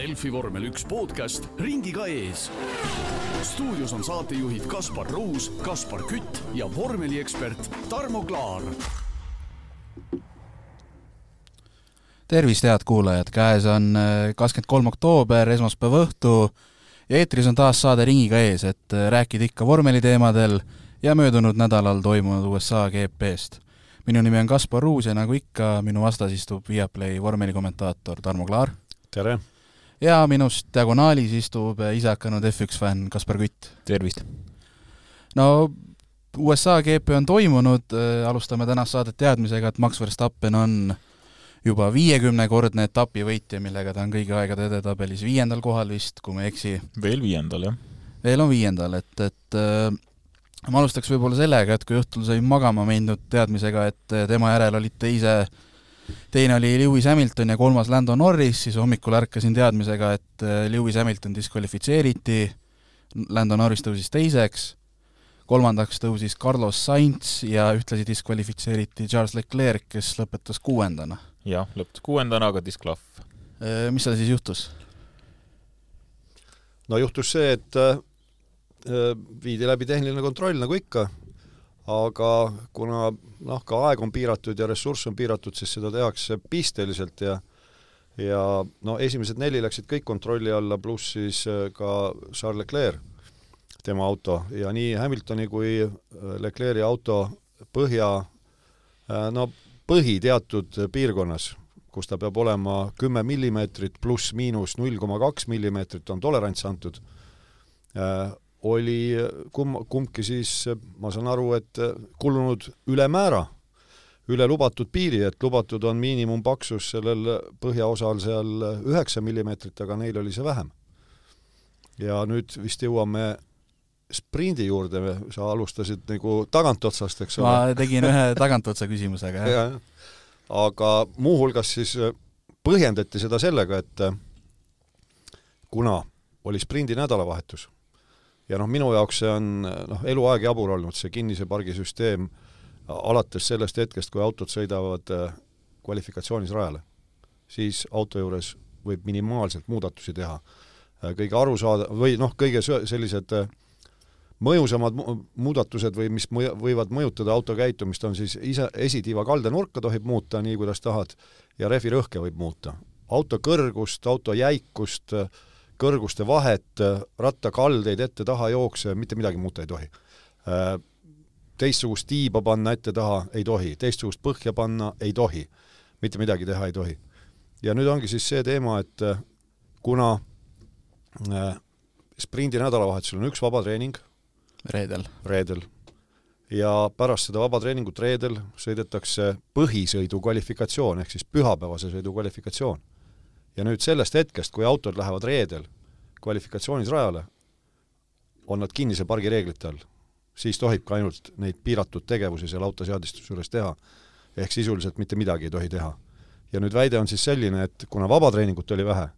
Delfi vormel üks podcast ringiga ees. stuudios on saatejuhid Kaspar Ruus, Kaspar Kütt ja vormeliekspert Tarmo Klaar. tervist, head kuulajad, käes on äh, kakskümmend kolm oktoober, esmaspäeva õhtu ja eetris on taas saade Ringiga ees, et äh, rääkida ikka vormeliteemadel ja möödunud nädalal toimunud USA GP-st. minu nimi on Kaspar Ruus ja nagu ikka, minu vastas istub Viaplay vormelikommentaator Tarmo Klaar. tere! Ja minust diagonaalis istub ise hakanud F1 fänn Kaspar Kütt. tervist! no USA GP on toimunud, äh, alustame tänast saadet teadmisega, et Max Verstappen on juba viiekümnekordne etapivõitja, millega ta on kõigi aegade edetabelis viiendal kohal vist, kui ma ei eksi. veel viiendal, jah. veel on viiendal, et, et äh, ma alustaks võib-olla sellega, et kui õhtul sai magama mindud teadmisega, et äh, tema järel olid teise, teine oli Lewis Hamilton ja kolmas Lando Norris, siis hommikul ärkasin teadmisega, et äh, Lewis Hamilton diskvalifitseeriti, Lando Norris tõusis teiseks, kolmandaks tõusis Carlos Sainz ja ühtlasi diskvalifitseeriti Charles Leclerc, kes lõpetas kuuendana jah, lõpetas kuuendana, aga disklahv. Mis seal siis juhtus? no juhtus see, et äh, viidi läbi tehniline kontroll nagu ikka, aga kuna noh, ka aeg on piiratud ja ressurss on piiratud, siis seda tehakse pisteliselt ja ja no esimesed neli läksid kõik kontrolli alla, pluss siis ka Charles Leclerc, tema auto, ja nii Hamiltoni kui Leclerc'i auto põhja no põhi teatud piirkonnas, kus ta peab olema kümme millimeetrit pluss-miinus null koma kaks millimeetrit on tolerants antud, oli kum-, kumbki siis, ma saan aru, et kulunud ülemäära, üle lubatud piiri, et lubatud on miinimumpaksus sellel põhjaosal seal üheksa millimeetrit, aga neil oli see vähem. ja nüüd vist jõuame sprindi juurde, sa alustasid nagu tagantotsast, eks ole? ma tegin ühe tagantotsa küsimusega, jah ja,. aga muuhulgas siis põhjendati seda sellega, et kuna oli sprindi nädalavahetus ja noh, minu jaoks see on noh, eluaeg jabur olnud, see kinnise pargi süsteem, alates sellest hetkest, kui autod sõidavad kvalifikatsioonis rajale, siis auto juures võib minimaalselt muudatusi teha. kõige arusaada- või noh, kõige sellised äh, mõjusamad muudatused või mis mõju, võivad mõjutada auto käitumist, on siis ise, esitiiva kaldenurka tohib muuta nii, kuidas tahad, ja rehvi rõhke võib muuta. auto kõrgust, auto jäikust, kõrguste vahet, rattakaldeid ette-taha jookse, mitte midagi muuta ei tohi. Teistsugust tiiba panna ette-taha ei tohi, teistsugust põhja panna ei tohi, mitte midagi teha ei tohi. ja nüüd ongi siis see teema, et kuna sprindi nädalavahetusel on üks vaba treening, reedel. reedel. ja pärast seda vaba treeningut reedel sõidetakse põhisõidu kvalifikatsioon, ehk siis pühapäevase sõidu kvalifikatsioon. Ja nüüd sellest hetkest, kui autod lähevad reedel kvalifikatsioonis rajale, on nad kinnise pargi reeglite all. siis tohib ka ainult neid piiratud tegevusi seal autoseadistuse juures teha. ehk sisuliselt mitte midagi ei tohi teha. ja nüüd väide on siis selline, et kuna vabatreeningut oli vähe,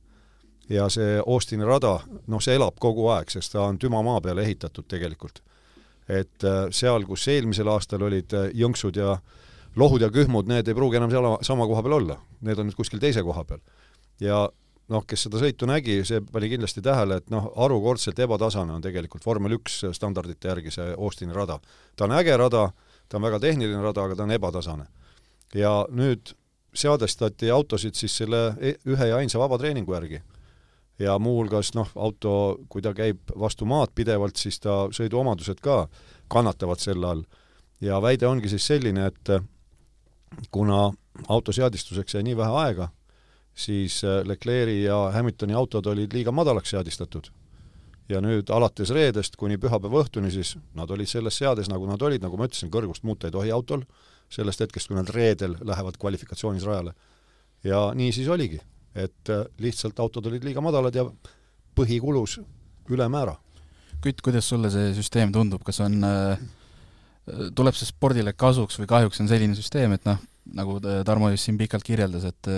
ja see Austini rada, noh, see elab kogu aeg, sest ta on tümamaa peale ehitatud tegelikult. et seal, kus eelmisel aastal olid jõnksud ja lohud ja kühmud, need ei pruugi enam seal sama koha peal olla, need on nüüd kuskil teise koha peal. Ja noh, kes seda sõitu nägi, see pani kindlasti tähele, et noh, harukordselt ebatasane on tegelikult vormel üks standardite järgi see Austini rada. ta on äge rada, ta on väga tehniline rada, aga ta on ebatasane. ja nüüd seadestati autosid siis selle e-, ühe ja ainsa vabatreeningu järgi ja muuhulgas noh, auto, kui ta käib vastu maad pidevalt, siis ta sõiduomadused ka kannatavad selle all. ja väide ongi siis selline, et kuna auto seadistuseks jäi nii vähe aega, siis Leclerc'i ja Hamiltoni autod olid liiga madalaks seadistatud. ja nüüd alates reedest kuni pühapäeva õhtuni siis nad olid selles seades, nagu nad olid, nagu ma ütlesin, kõrgust muuta ei tohi autol, sellest hetkest, kui nad reedel lähevad kvalifikatsioonis rajale. ja nii siis oligi et äh, lihtsalt autod olid liiga madalad ja põhi kulus ülemäära. Kütt, kuidas sulle see süsteem tundub, kas on, äh, tuleb see spordile kasuks või kahjuks on selline süsteem, et noh, nagu Tarmo just siin pikalt kirjeldas, et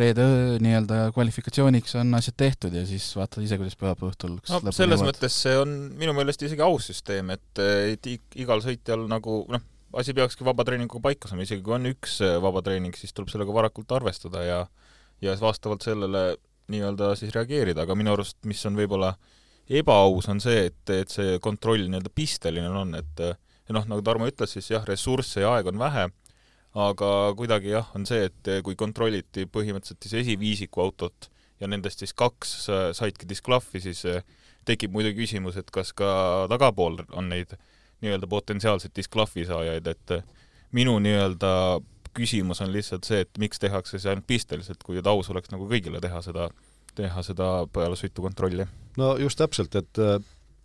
reede nii-öelda kvalifikatsiooniks on asjad tehtud ja siis vaatad ise, kuidas pühapäeva õhtul no selles jõuad. mõttes see on minu meelest isegi aus süsteem, et, et igal sõitjal nagu noh, asi peakski vabatreeninguga paika saama, isegi kui on üks vabatreening, siis tuleb sellega varakult arvestada ja ja vastavalt sellele nii-öelda siis reageerida, aga minu arust, mis on võib-olla ebaaus, on see, et, et see kontroll nii-öelda pisteline on, et noh, nagu Tarmo ütles, siis jah, ressursse ja aega on vähe, aga kuidagi jah, on see, et kui kontrolliti põhimõtteliselt siis esiviisiku autot ja nendest siis kaks saidki disklahvi, siis tekib muidugi küsimus, et kas ka tagapool on neid nii-öelda potentsiaalseid disklahvi saajaid, et minu nii-öelda küsimus on lihtsalt see, et miks tehakse see ainult pisteliselt, kui aus oleks nagu kõigile teha seda, teha seda peale sõitu kontrolli. no just täpselt, et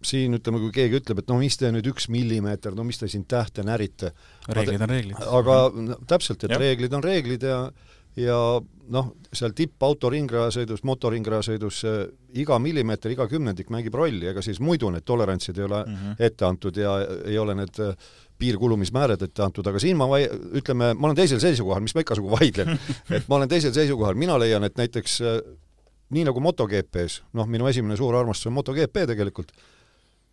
siin ütleme, kui keegi ütleb, et no mis te nüüd üks millimeeter, no mis te siin tähte närite. reeglid on reeglid. aga no, täpselt, et ja. reeglid on reeglid ja ja noh, seal tippauto ringrajasõidus, motoringrajasõidus iga millimeeter, iga kümnendik mängib rolli, ega siis muidu need tolerantsid ei ole mm -hmm. ette antud ja ei ole need äh, piirkulumismäärad ette antud, aga siin ma vai-, ütleme, ma olen teisel seisukohal, mis ma igasugu vaidlen et ma olen teisel seisukohal, mina leian, et näiteks äh, nii nagu MotoGP-s, noh, minu esimene suur armastus on MotoGP tegelikult,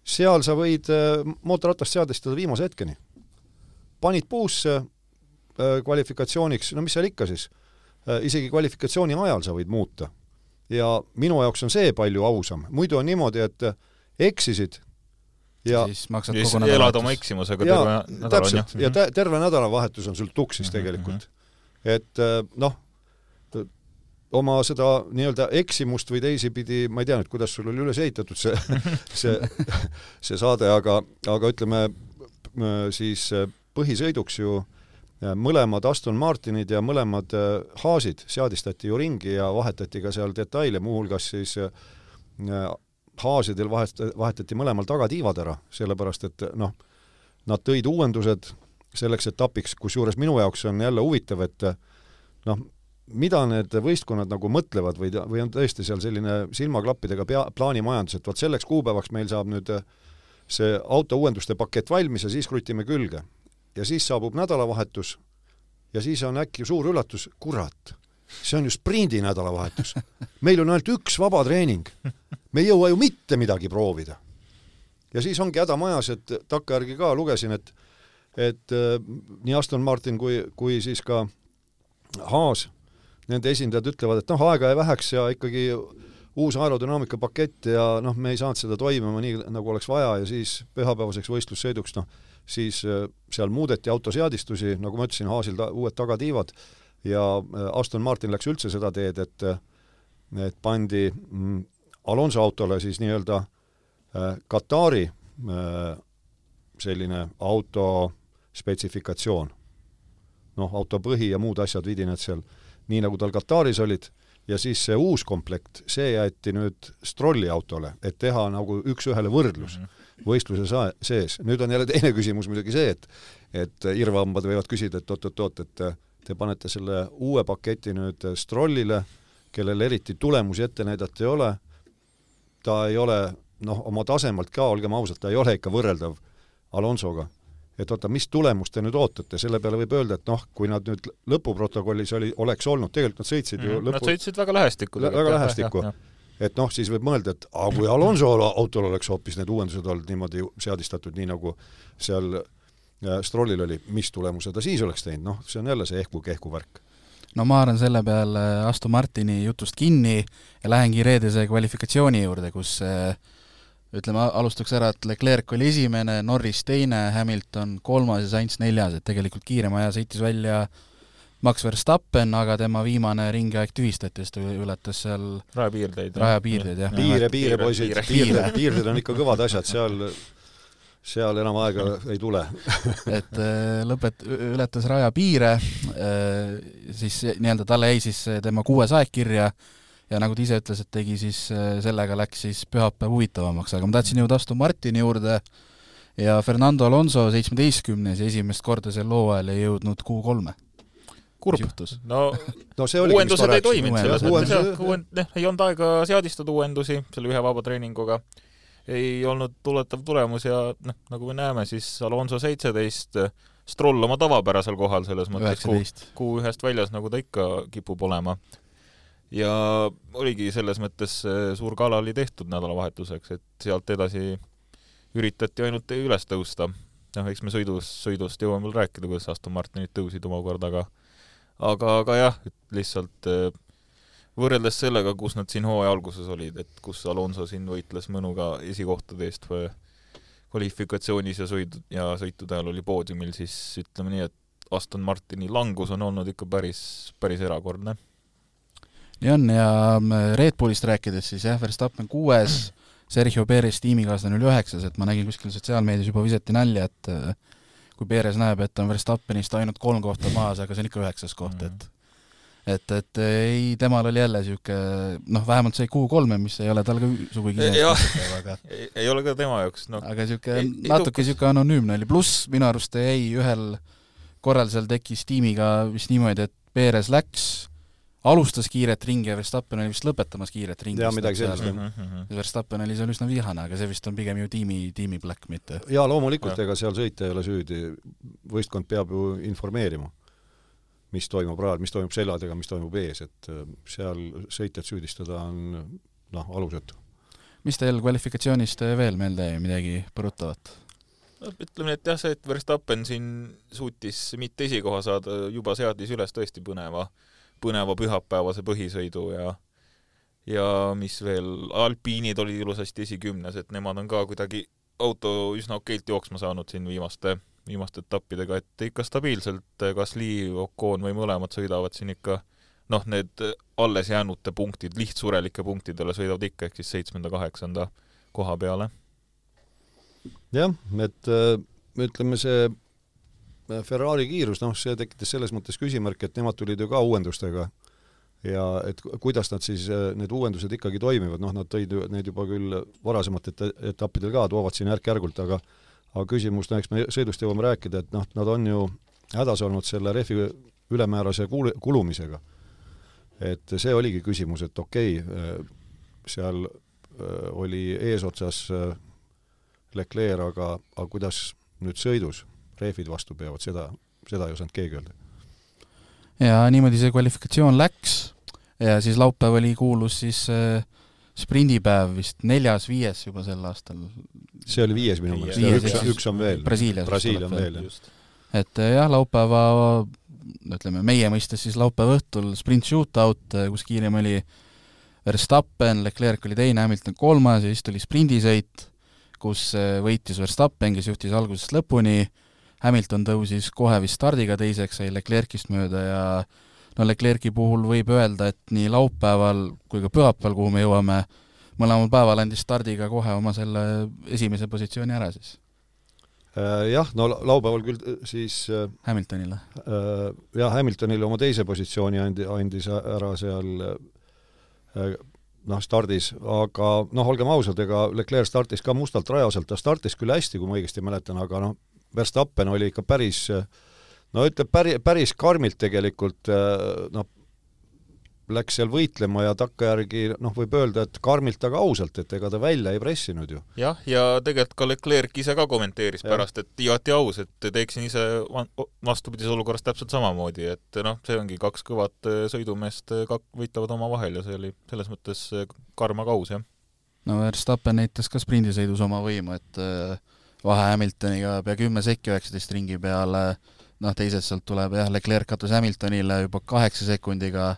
seal sa võid äh, mootorratast seadistada viimase hetkeni. panid puusse kvalifikatsiooniks, no mis seal ikka siis Äh, isegi kvalifikatsiooni ajal sa võid muuta. ja minu jaoks on see palju ausam, muidu on niimoodi, et äh, eksisid ja siis maksad kogu nädalavahetus. elad oma eksimusega terve nädala, täpselt, ja tä-, terve nädalavahetus on sul tuksis mm -hmm. tegelikult. et äh, noh, oma seda nii-öelda eksimust või teisipidi, ma ei tea nüüd, kuidas sul oli üles ehitatud see, see, see saade, aga, aga ütleme siis põhisõiduks ju äh, mõlemad Aston Martinid ja mõlemad äh, Haasid. Seadistati ju ringi ja vahetati ka seal detaile, muuhulgas siis äh, Haasidel vahet-, vahetati mõlemal tagatiivad ära, sellepärast et noh, nad tõid uuendused selleks etapiks, kusjuures minu jaoks on jälle huvitav, et noh, mida need võistkonnad nagu mõtlevad või, või on tõesti seal selline silmaklappidega pea, plaanimajandus, et vot selleks kuupäevaks meil saab nüüd see auto uuenduste pakett valmis ja siis krutime külge ja siis saabub nädalavahetus ja siis on äkki suur üllatus, kurat, see on ju sprindi nädalavahetus. meil on ainult üks vaba treening. me ei jõua ju mitte midagi proovida. ja siis ongi häda majas, et takkajärgi ka lugesin, et et äh, nii Aston Martin kui, kui siis ka Haas, nende esindajad ütlevad, et noh, aega jäi väheks ja ikkagi uus aerodünaamika pakett ja noh, me ei saanud seda toimima nii, nagu oleks vaja ja siis pühapäevaseks võistlussõiduks, noh, siis äh, seal muudeti autoseadistusi, nagu ma ütlesin, Haasil ta, uued tagatiivad ja äh, Aston Martin läks üldse seda teed, et äh, et pandi mm, Alonso autole siis nii-öelda Katari selline auto spetsifikatsioon. noh, auto põhi ja muud asjad vidinad seal, nii nagu tal Kataris olid, ja siis see uus komplekt, see jäeti nüüd Strolli autole, et teha nagu üks-ühele võrdlus mm. -hmm võistluse sa-, sees. nüüd on jälle teine küsimus muidugi see, et et irvhambad võivad küsida, et oot-oot-oot, et te panete selle uue paketi nüüd Strollile, kellel eriti tulemusi ette näidata ei ole, ta ei ole noh, oma tasemelt ka, olgem ausad, ta ei ole ikka võrreldav Alonsoga. Et oota, mis tulemust te nüüd ootate, selle peale võib öelda, et noh, kui nad nüüd lõpuprotokollis oli, oleks olnud, tegelikult nad sõitsid ju mm, lõpu... Nad sõitsid väga lähestikku. väga lähestikku. et noh, siis võib mõelda, et aga kui Alonso autol oleks hoopis need uuendused olnud niimoodi seadistatud, nii nagu seal äh, Strollil oli, mis tulemuse ta siis oleks teinud, noh, see on jälle see ehku-kehku värk. No ma haaran selle peale Aston Martini jutust kinni ja lähengi reedese kvalifikatsiooni juurde, kus äh, ütleme, alustaks ära, et Leclerc oli esimene, Norris teine, Hamilton kolmas ja Sainz neljas, et tegelikult kiirema aja sõitis välja Max Verstappen, aga tema viimane ringiaeg tühistati, sest ta ületas seal rajapiirdeid. rajapiirdeid, jah. piire, piire, poisid, piirded, piirded on ikka kõvad asjad, seal, seal enam aega ei tule et äh, lõpet-, ületas rajapiire, äh, siis nii-öelda talle jäi siis tema kuues aeg kirja ja nagu ta ise ütles, et tegi siis, äh, sellega läks siis pühapäev huvitavamaks, aga ma tahtsin jõuda Aston Martini juurde. Ja Fernando Alonso seitsmeteistkümnes ja esimest korda sel hooajal ei jõudnud Q3-e kurb. no, no uuendused ei toiminud selles mõttes jah, uuend-, noh, ei olnud aega seadistada uuendusi selle ühe vaba treeninguga, ei olnud tuletav tulemus ja noh, nagu me näeme, siis Alonso seitseteist, Stroll oma tavapärasel kohal selles mõttes, kuu, kuu ühest väljas, nagu ta ikka kipub olema. Ja oligi selles mõttes suur gala oli tehtud nädalavahetuseks, et sealt edasi üritati ainult üles tõusta. noh, eks me sõidus, sõidust jõuame veel rääkida, kuidas Aston Martinid tõusid omakorda, aga aga, aga jah, et lihtsalt äh, võrreldes sellega, kus nad siin hooaja alguses olid, et kus Alonso siin võitles mõnuga esikohtade eest või kvalifikatsioonis ja sõidu, ja sõitude ajal oli poodiumil, siis ütleme nii, et Aston Martini langus on olnud ikka päris, päris erakordne. Nii on ja Red Bullist rääkides siis jah, Verstappen kuues, Sergio Perez tiimikaaslane oli üheksas, et ma nägin kuskil sotsiaalmeedias juba visati nalja, et äh, kui Perez näeb, et on Verstappenist ainult kolm kohta maas, aga see on ikka üheksas koht, et et, et ei, temal oli jälle niisugune noh, vähemalt sai Q3-e, mis ei ole tal ka sugugi iseenesest aga ei, ei ole ka tema jaoks, noh. aga niisugune natuke niisugune anonüümne oli, pluss minu arust jäi ühel korral seal tekkis tiimiga vist niimoodi, et Perez läks, alustas kiiret ringi ja Verstappen oli vist lõpetamas kiiret ringi. jaa, midagi sellist, jah. Mhm, mhm. Verstappen oli seal üsna vihane, aga see vist on pigem ju tiimi, tiimi black, mitte jaa, loomulikult, ega seal sõitja ei ole süüdi, võistkond peab ju informeerima mis toimub rajal, mis toimub seljadega, mis toimub ees, et äh, seal sõitjat süüdistada on noh, alusetu. mis teil kvalifikatsioonist veel meelde jäi, midagi põrutavat? no ütleme nii, et jah, see, et Verstappen siin suutis mitte esikoha saada, juba seadis üles tõesti põneva, põneva pühapäevase põhisõidu ja ja mis veel, alpiinid olid ilusasti esikümnes, et nemad on ka kuidagi auto üsna okeilt jooksma saanud siin viimaste viimaste etappidega, et ikka stabiilselt kas Lee, Ocon või mõlemad sõidavad siin ikka noh, need alles jäänute punktid, lihtsurelike punktidele sõidavad ikka, ehk siis seitsmenda-kaheksanda koha peale. jah, et äh, ütleme, see Ferrari kiirus, noh, see tekitas selles mõttes küsimärki, et nemad tulid ju ka uuendustega ja et kuidas nad siis, äh, need uuendused ikkagi toimivad, noh, nad tõid need juba küll varasematel etappidel ka, toovad siin järk-järgult, aga aga küsimus, no eks me sõidust jõuame rääkida, et noh, nad on ju hädas olnud selle rehvi ülemäärase kul-, kulumisega. et see oligi küsimus, et okei okay,, seal äh, oli eesotsas äh, Leclerc, aga, aga kuidas nüüd sõidus rehvid vastu peavad, seda, seda ei osanud keegi öelda. ja niimoodi see kvalifikatsioon läks ja siis laupäev oli kuulus siis äh, sprindipäev vist neljas-viies juba sel aastal. see oli viies minu meelest, üks, üks on veel. Brasiilias. Brasiilia on veel, jah. et eh, jah, laupäeva, ütleme meie mõistes siis laupäeva õhtul sprint shootout, eh, kus kiirem oli Verstappen, Leclerc oli teine, Hamilton kolmas ja siis tuli sprindisõit, kus eh, võitis Verstappen, kes juhtis algusest lõpuni, Hamilton tõusis kohe vist stardiga teiseks, sai Leclercist mööda ja no Leclerc'i puhul võib öelda, et nii laupäeval kui ka pühapäeval, kuhu me jõuame, mõlemal päeval andis stardiga kohe oma selle esimese positsiooni ära siis. Äh, jah, no laupäeval küll äh, siis äh, Hamiltonile? Jah, Hamiltonile oma teise positsiooni andi, andis ära seal noh, stardis, aga noh, olgem ausad, ega Leclerc startis ka mustalt rajaselt, ta startis küll hästi, kui ma õigesti mäletan, aga noh, Verstappen oli ikka päris äh, no ütleb päri, päris karmilt tegelikult äh, noh, läks seal võitlema ja takkajärgi noh, võib öelda, et karmilt, aga ausalt, et ega ta välja ei pressinud ju. jah, ja tegelikult ka Leclerc ise ka kommenteeris ja. pärast, et igati aus, et teeksin ise vastupidises olukorras täpselt samamoodi, et noh, see ongi kaks kõvat äh, sõidumeest äh, kak-, võitlevad omavahel ja see oli selles mõttes karm, aga aus, jah. no Verstappen näitas ka sprindisõidus oma võimu, et vahe Hamiltoniga pea kümme sekki üheksateist ringi peale. Noh, teisest sealt tuleb jah, Leclerc katus Hamiltonile juba kaheksa sekundiga,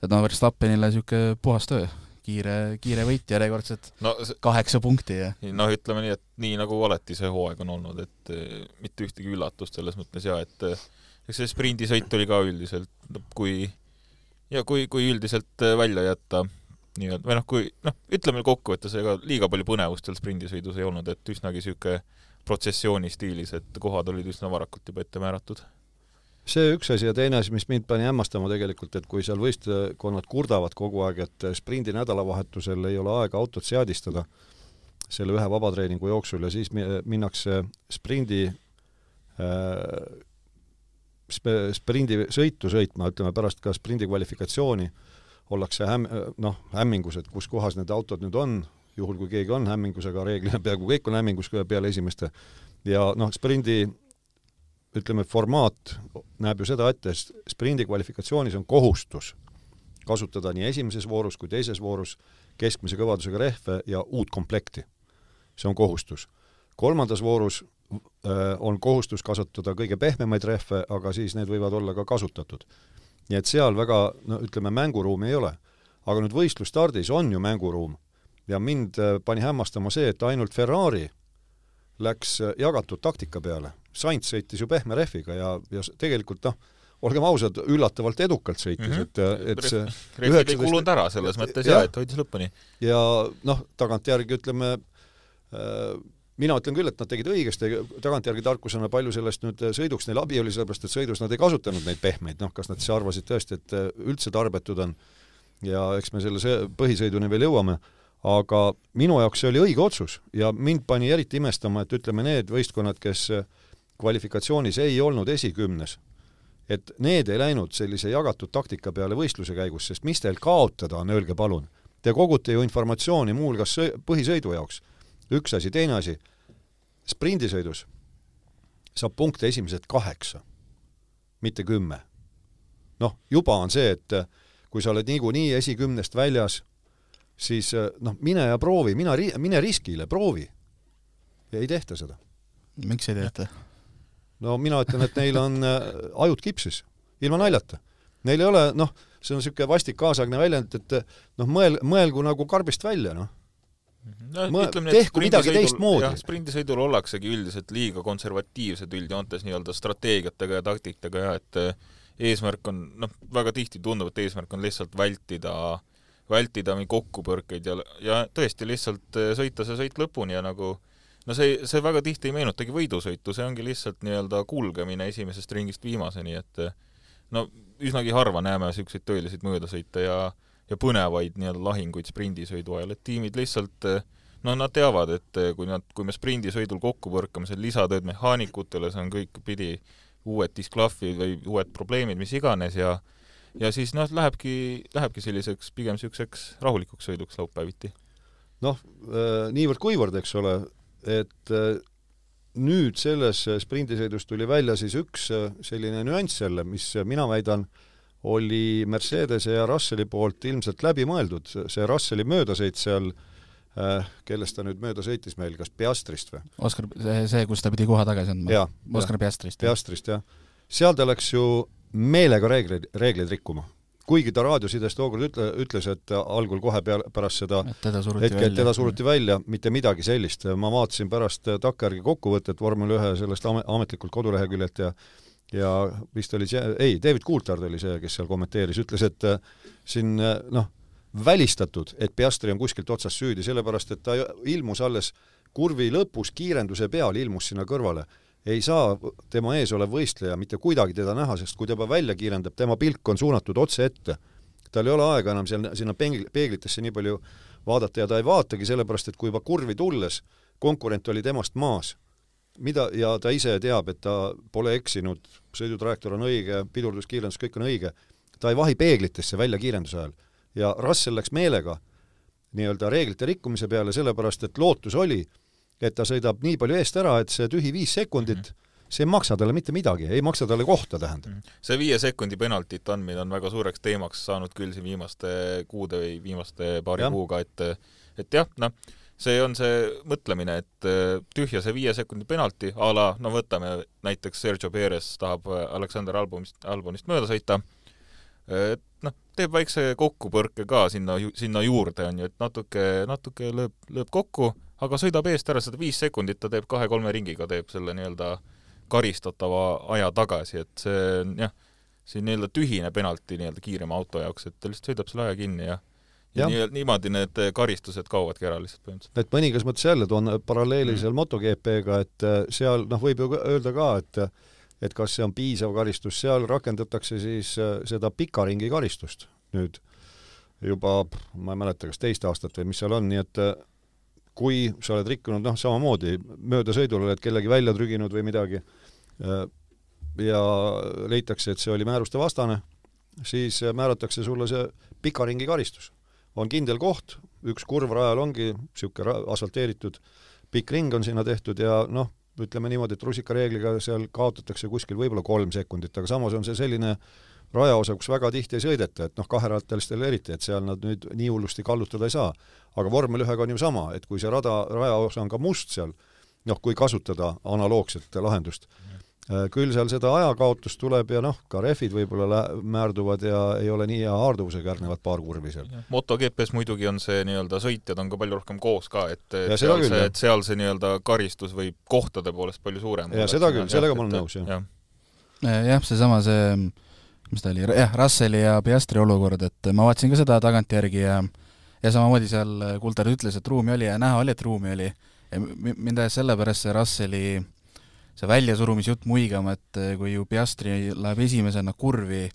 et noh, Verstappenile niisugune puhas töö, kiire, kiire võit järjekordselt no, see... kaheksa punkti ja noh, ütleme nii, et nii nagu alati see hooaeg on olnud, et eh, mitte ühtegi üllatust selles mõttes ja et eh, eks see sprindisõit oli ka üldiselt, kui ja kui, kui üldiselt eh, välja jätta nii-öelda, või noh, kui noh, ütleme kokkuvõttes, ega liiga palju põnevust seal sprindisõidus ei olnud, et üsnagi niisugune protsessiooni stiilis, et kohad olid üsna varakult juba ette määratud? see üks asi ja teine asi, mis mind pani hämmastama tegelikult, et kui seal võistkonnad kurdavad kogu aeg, et sprindi nädalavahetusel ei ole aega autot seadistada selle ühe vabatreeningu jooksul ja siis minnakse sprindi äh, sprindi sõitu sõitma, ütleme pärast ka sprindi kvalifikatsiooni, ollakse häm-, noh, hämmingus, et kus kohas need autod nüüd on, juhul kui keegi on hämmingusega, reeglina peaaegu kõik on hämmingus peale esimeste, ja noh, sprindi ütleme, formaat näeb ju seda ette, sprindi kvalifikatsioonis on kohustus kasutada nii esimeses voorus kui teises voorus keskmise kõvadusega rehve ja uut komplekti. see on kohustus. kolmandas voorus äh, on kohustus kasutada kõige pehmemaid rehve, aga siis need võivad olla ka kasutatud. Nii et seal väga, no ütleme, mänguruumi ei ole aga nüüd võistlusstardis on ju mänguruum ja mind äh, pani hämmastama see, et ainult Ferrari läks äh, jagatud taktika peale. Sainz sõitis ju pehme rehviga ja, ja tegelikult noh, olgem ausad, üllatavalt edukalt sõitis mm, -hmm. et, et see rehvid ei kulunud ära selles mõttes jaa, et hoidis lõpuni. ja noh, tagantjärgi ütleme äh,, mina ütlen küll, et nad tegid õigesti, tagantjärgi tarkusena palju sellest nüüd sõiduks neil abi oli, sellepärast et sõidus nad ei kasutanud neid pehmeid, noh, kas nad siis arvasid tõesti, et üldse tarbetud on ja eks me selle põhisõiduni veel jõuame aga minu jaoks see oli õige otsus ja mind pani eriti imestama, et ütleme, need võistkonnad, kes kvalifikatsioonis ei olnud esikümnes, et need ei läinud sellise jagatud taktika peale võistluse käigus, sest mis teil kaotada on, öelge palun. Te kogute ju informatsiooni muuhulgas põhisõidu jaoks. üks asi, teine asi, sprindisõidus saab punkte esimesed kaheksa, mitte kümme. noh, juba on see, et kui sa oled niikuinii esikümnest väljas, siis äh, noh, mine ja proovi, mina mine riskile, proovi. ja ei tehta seda. miks ei tehta? no mina ütlen, et neil on äh, ajud kipsis, ilma naljata. Neil ei ole, noh, see on niisugune vastik kaasaegne väljend, et noh, mõel-, mõelgu nagu karbist välja, noh no, Mõe, tehku midagi teistmoodi. sprindisõidul ollaksegi üldiselt liiga konservatiivsed üldjoontes nii-öelda strateegiatega ja taktikatega ja et äh, eesmärk on, noh, väga tihti tundub, et eesmärk on lihtsalt vältida äh, vältida mingeid kokkupõrkeid ja, ja tõesti lihtsalt eh, sõita see sõit lõpuni ja nagu no see, see väga tihti ei meenutagi võidusõitu, see ongi lihtsalt nii-öelda kulgemine esimesest ringist viimaseni, et eh, no üsnagi harva näeme niisuguseid tõeliseid möödasõite ja ja põnevaid nii-öelda lahinguid sprindisõidu ajal, et tiimid lihtsalt eh, no nad teavad, et kui nad, kui me sprindisõidul kokku põrkame, see on lisatööd mehaanikutele, see on kõik pidi uued disklahvid või uued probleemid, mis iganes, ja ja siis noh, lähebki, lähebki selliseks pigem niisuguseks rahulikuks sõiduks laupäeviti. noh, äh, niivõrd-kuivõrd, eks ole, et äh, nüüd selles sprindisõidus tuli välja siis üks äh, selline nüanss jälle, mis mina väidan, oli Mercedese ja Russelli poolt ilmselt läbi mõeldud, see Russelli möödasõit seal äh, kellest ta nüüd mööda sõitis meil, kas Piastrist või? Oskar, see, see, kus ta pidi koha tagasi andma? Oskar Piastrist. Piastrist, jah. seal ta läks ju meelega reegleid, reegleid rikkuma. kuigi ta raadiosides tookord ütle, ütles, et algul kohe peale, pärast seda hetke, et teda suruti välja, mitte midagi sellist. ma vaatasin pärast takkajärgi kokkuvõtet vormel ühe sellest ametlikult koduleheküljelt ja ja vist oli see, ei, David Coulthard oli see, kes seal kommenteeris, ütles, et äh, siin äh, noh, välistatud, et Piastri on kuskilt otsast süüdi, sellepärast et ta ilmus alles kurvi lõpus kiirenduse peal, ilmus sinna kõrvale ei saa tema ees olev võistleja mitte kuidagi teda näha, sest kui ta juba välja kiirendab, tema pilk on suunatud otse ette. tal ei ole aega enam seal, sinna peegl-, peeglitesse nii palju vaadata ja ta ei vaatagi, sellepärast et kui juba kurvi tulles konkurent oli temast maas, mida, ja ta ise teab, et ta pole eksinud, sõidutrajektoor on õige, pidurduskiirendus, kõik on õige, ta ei vahi peeglitesse välja kiirenduse ajal. ja Russell läks meelega nii-öelda reeglite rikkumise peale, sellepärast et lootus oli, et ta sõidab nii palju eest ära, et see tühi viis sekundit mm -hmm. see ei maksa talle mitte midagi, ei maksa talle kohta, tähendab. -hmm. see viie sekundi penaltit andmine on väga suureks teemaks saanud küll siin viimaste kuude või viimaste paari ja. kuuga, et et jah, noh, see on see mõtlemine, et tühja see viie sekundi penalti a la, no võtame näiteks Sergio Perez tahab Aleksander Albonist, Albonist mööda sõita, et noh, teeb väikse kokkupõrke ka sinna, sinna juurde, on ju, et natuke, natuke lööb, lööb kokku, aga sõidab eest ära seda viis sekundit, ta teeb kahe-kolme ringiga, teeb selle nii-öelda karistatava aja tagasi, et see on jah, siin nii-öelda tühine penalti nii-öelda kiirema auto jaoks, et ta lihtsalt sõidab selle aja kinni ja ja, nii, niimoodi need karistused kaovadki ära lihtsalt põhimõtteliselt. et mõningas mõttes jälle toon paralleeli mm. seal MotoGP-ga, et äh, seal noh, võib ju öelda ka, et et kas see on piisav karistus, seal rakendatakse siis äh, seda pika ringi karistust nüüd juba, ma ei mäleta, kas teist aastat või mis seal on, nii et äh, kui sa oled rikkunud, noh, samamoodi möödasõidul oled kellegi välja trüginud või midagi ja leitakse, et see oli määruste vastane, siis määratakse sulle see pika ringi karistus. On kindel koht, üks kurv rajal ongi niisugune asfalteeritud pikk ring on sinna tehtud ja noh, ütleme niimoodi, et rusikareegliga seal kaotatakse kuskil võib-olla kolm sekundit, aga samas on see selline rajaosa, kus väga tihti ei sõideta, et noh, kaherattalistel eriti, et seal nad nüüd nii hullusti kallutada ei saa. Aga vormel ühega on ju sama, et kui see rada, rajaosa on ka must seal, noh, kui kasutada analoogset lahendust, Äh, küll seal seda ajakaotust tuleb ja noh, ka rehvid võib-olla määrduvad ja ei ole nii hea haarduvusega järgnevad paar kurvi seal. MotoGP-s muidugi on see nii-öelda sõitjad on ka palju rohkem koos ka, et Ja seal küll, see, et seal see nii-öelda karistus võib kohtade poolest palju suurem Ja seda küll, sellega ma olen nõus, jah. jah. jah, seesama see, mis ta oli, jah, Russelli ja Piastri olukord, et ma vaatasin ka seda tagantjärgi ja ja samamoodi seal Kulter ütles, et ruumi oli ja näha oli, et ruumi oli. ja mi- mind ajas sellepärast see Russelli see väljasurumisjutt muigama, et eh, kui ju Piastri läheb esimesena kurvi,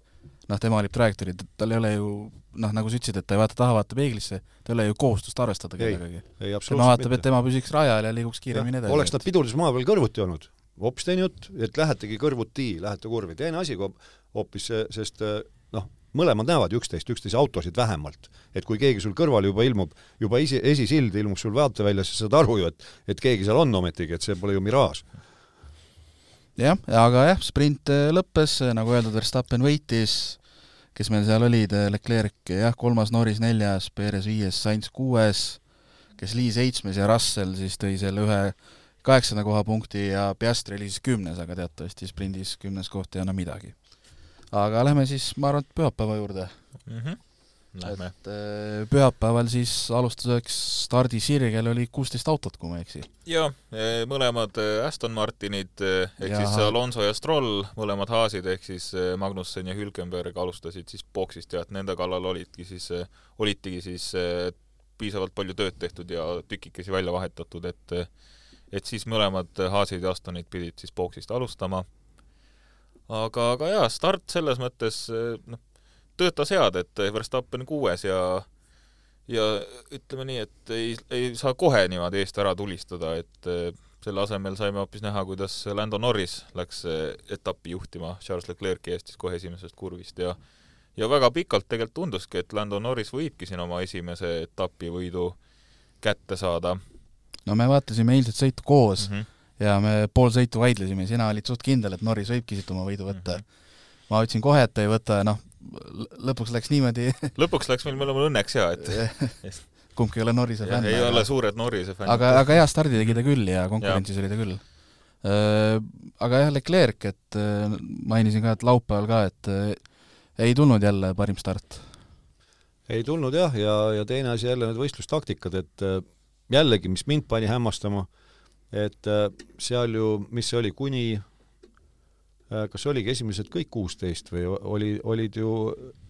noh, tema valib trajektoori, tal ei ole ju noh, nagu sa ütlesid, et ta ei vaata taha, vaata peeglisse, tal ei ole ju kohustust arvestada kellegagi. tema vaatab, et tema püsiks rajal ja liiguks kiiremini edasi. oleks nad pidurismaa peal kõrvuti olnud, hoopis teine jutt, et lähetegi kõrvuti, lähete kurvi, teine asi hoopis sest eh, noh, mõlemad näevad üksteist, üksteise autosid vähemalt. et kui keegi sul kõrval juba ilmub, juba esi, esisild ilmub sul vaateväljas, siis saad aru ju, et et keegi seal on ometigi, et see pole ju miraaž. jah, aga jah, sprint eh, lõppes, nagu öeldud, Verstappen võitis, kes meil seal olid, Leclerc jah, kolmas Norris neljas, Perez viies, Sainz kuues, kes Lee seitsmes ja Russell siis tõi selle ühe kaheksanda koha punkti ja Piastri oli siis kümnes, aga teatavasti sprindis kümnes koht ei anna midagi. aga lähme siis, ma arvan, et pühapäeva juurde mm. -hmm. Lähme. et eh, pühapäeval siis alustuseks stardisirgel oli kuusteist autot, kui ma ei eksi. jaa, mõlemad eh, Aston Martinid eh, ehk Ja- siis Alonso ja Stroll, mõlemad Haasid ehk siis eh, Magnussen ja Hülkenberg alustasid siis boksist ja et nende kallal olidki siis, olitigi siis eh, piisavalt palju tööd tehtud ja tükikesi välja vahetatud, et eh, et siis mõlemad Haasid ja Astonid pidid siis boksist alustama. aga, aga jaa, start selles mõttes eh, noh, töötas head, et Verstappen kuues ja ja ütleme nii, et ei, ei saa kohe niimoodi eest ära tulistada, et eh, selle asemel saime hoopis näha, kuidas Lando Norris läks eh, etappi juhtima Charles Leclerc'i eest siis kohe esimesest kurvist ja ja väga pikalt tegelikult tunduski, et Lando Norris võibki siin oma esimese etapi võidu kätte saada no me vaatasime eilset sõitu koos mm. -hmm. ja me pool sõitu vaidlesime, sina olid suht kindel, et Norris võibki siit oma võidu võtta mm. -hmm. ma ütlesin kohe, et ta ei võta ja noh, lõpuks läks niimoodi, lõpuks läks meil mõlemal õnneks hea, et kumbki ei ole Norrise fänn. ei ole suured Norrise fännid. aga, aga hea stardi tegi ta küll ja konkurentsis oli ta küll. Aga jah, Leclerc, et öö, mainisin ka, et laupäeval ka, et öö, ei tulnud jälle parim start. ei tulnud jah, ja, ja teine asi jälle need võistlustaktikad, et äh, jällegi, mis mind pani hämmastama, et äh, seal ju, mis see oli, kuni äh, kas oligi esimesed kõik kuusteist või oli, olid ju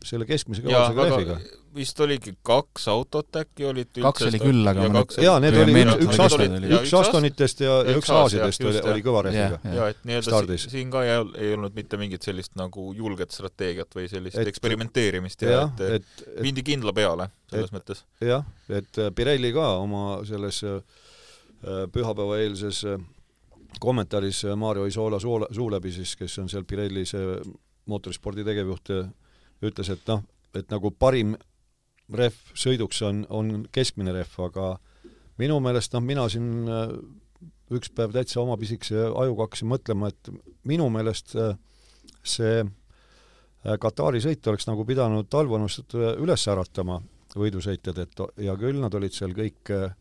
selle keskmise jaa, kõvusega aga rehviga? vist oligi kaks autot äkki olid Kaks oli küll, aga ja kaks jaa, need oli üks kes Aston üks Astonitest ja, ja üks üks Aas, Aasidest jah, oli oli kõva rehviga. Jah. ja et nii-öelda siin ka ei, ei olnud mitte mingit sellist nagu julget strateegiat või sellist Et- eksperimenteerimist ja jah, et, et et, mindi kindla peale selles et- mõttes. jah, et äh, Pirelli ka oma selles äh, pühapäeva eilses äh, kommentaaris äh, Mario Isola suu, suu läbi siis, kes on seal Pirelli see mootorispordi tegevjuht, ütles, et noh, et nagu parim rehv sõiduks on, on keskmine rehv, aga minu meelest noh, mina siin äh, üks päev täitsa oma pisikese ajuga hakkasin mõtlema, et minu meelest äh, see äh, Katari sõit oleks nagu pidanud talvanust äh, üles äratama võidusõitjad, et ja küll nad olid seal kõik äh,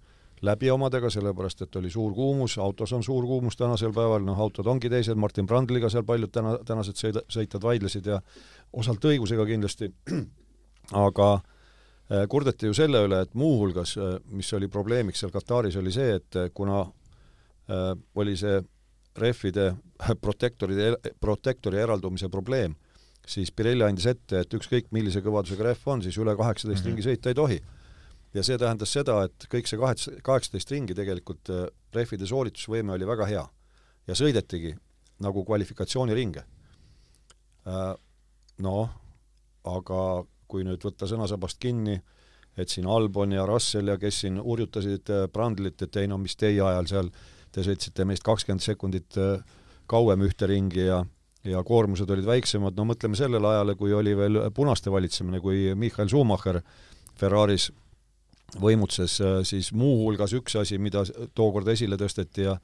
läbi omadega, sellepärast et oli suur kuumus, autos on suur kuumus tänasel päeval, noh autod ongi teised, Martin Brandliga seal paljud täna, tänased sõida-, sõitjad vaidlesid ja osalt õigusega kindlasti, aga äh, kurdeti ju selle üle, et muuhulgas, mis oli probleemiks seal Kataris, oli see, et äh, kuna äh, oli see rehvide protektoride, protektori eraldumise probleem, siis Pirelli andis ette, et ükskõik millise kõvadusega rehv on, siis üle kaheksateist Mhm. ringi sõita ei tohi ja see tähendas seda, et kõik see kaheksa, kaheksateist ringi tegelikult äh, rehvide sooritusvõime oli väga hea ja sõidetigi nagu kvalifikatsiooniringe. Noh, aga kui nüüd võtta sõnasabast kinni, et siin Albon ja Russell ja kes siin hurjutasid äh, Brandlit, et ei no mis teie ajal seal, te sõitsite meist kakskümmend sekundit äh, kauem ühte ringi ja ja koormused olid väiksemad, no mõtleme sellele ajale, kui oli veel punaste valitsemine, kui Michael Schumacher Ferraris võimutses, siis muuhulgas üks asi, mida tookord esile tõsteti ja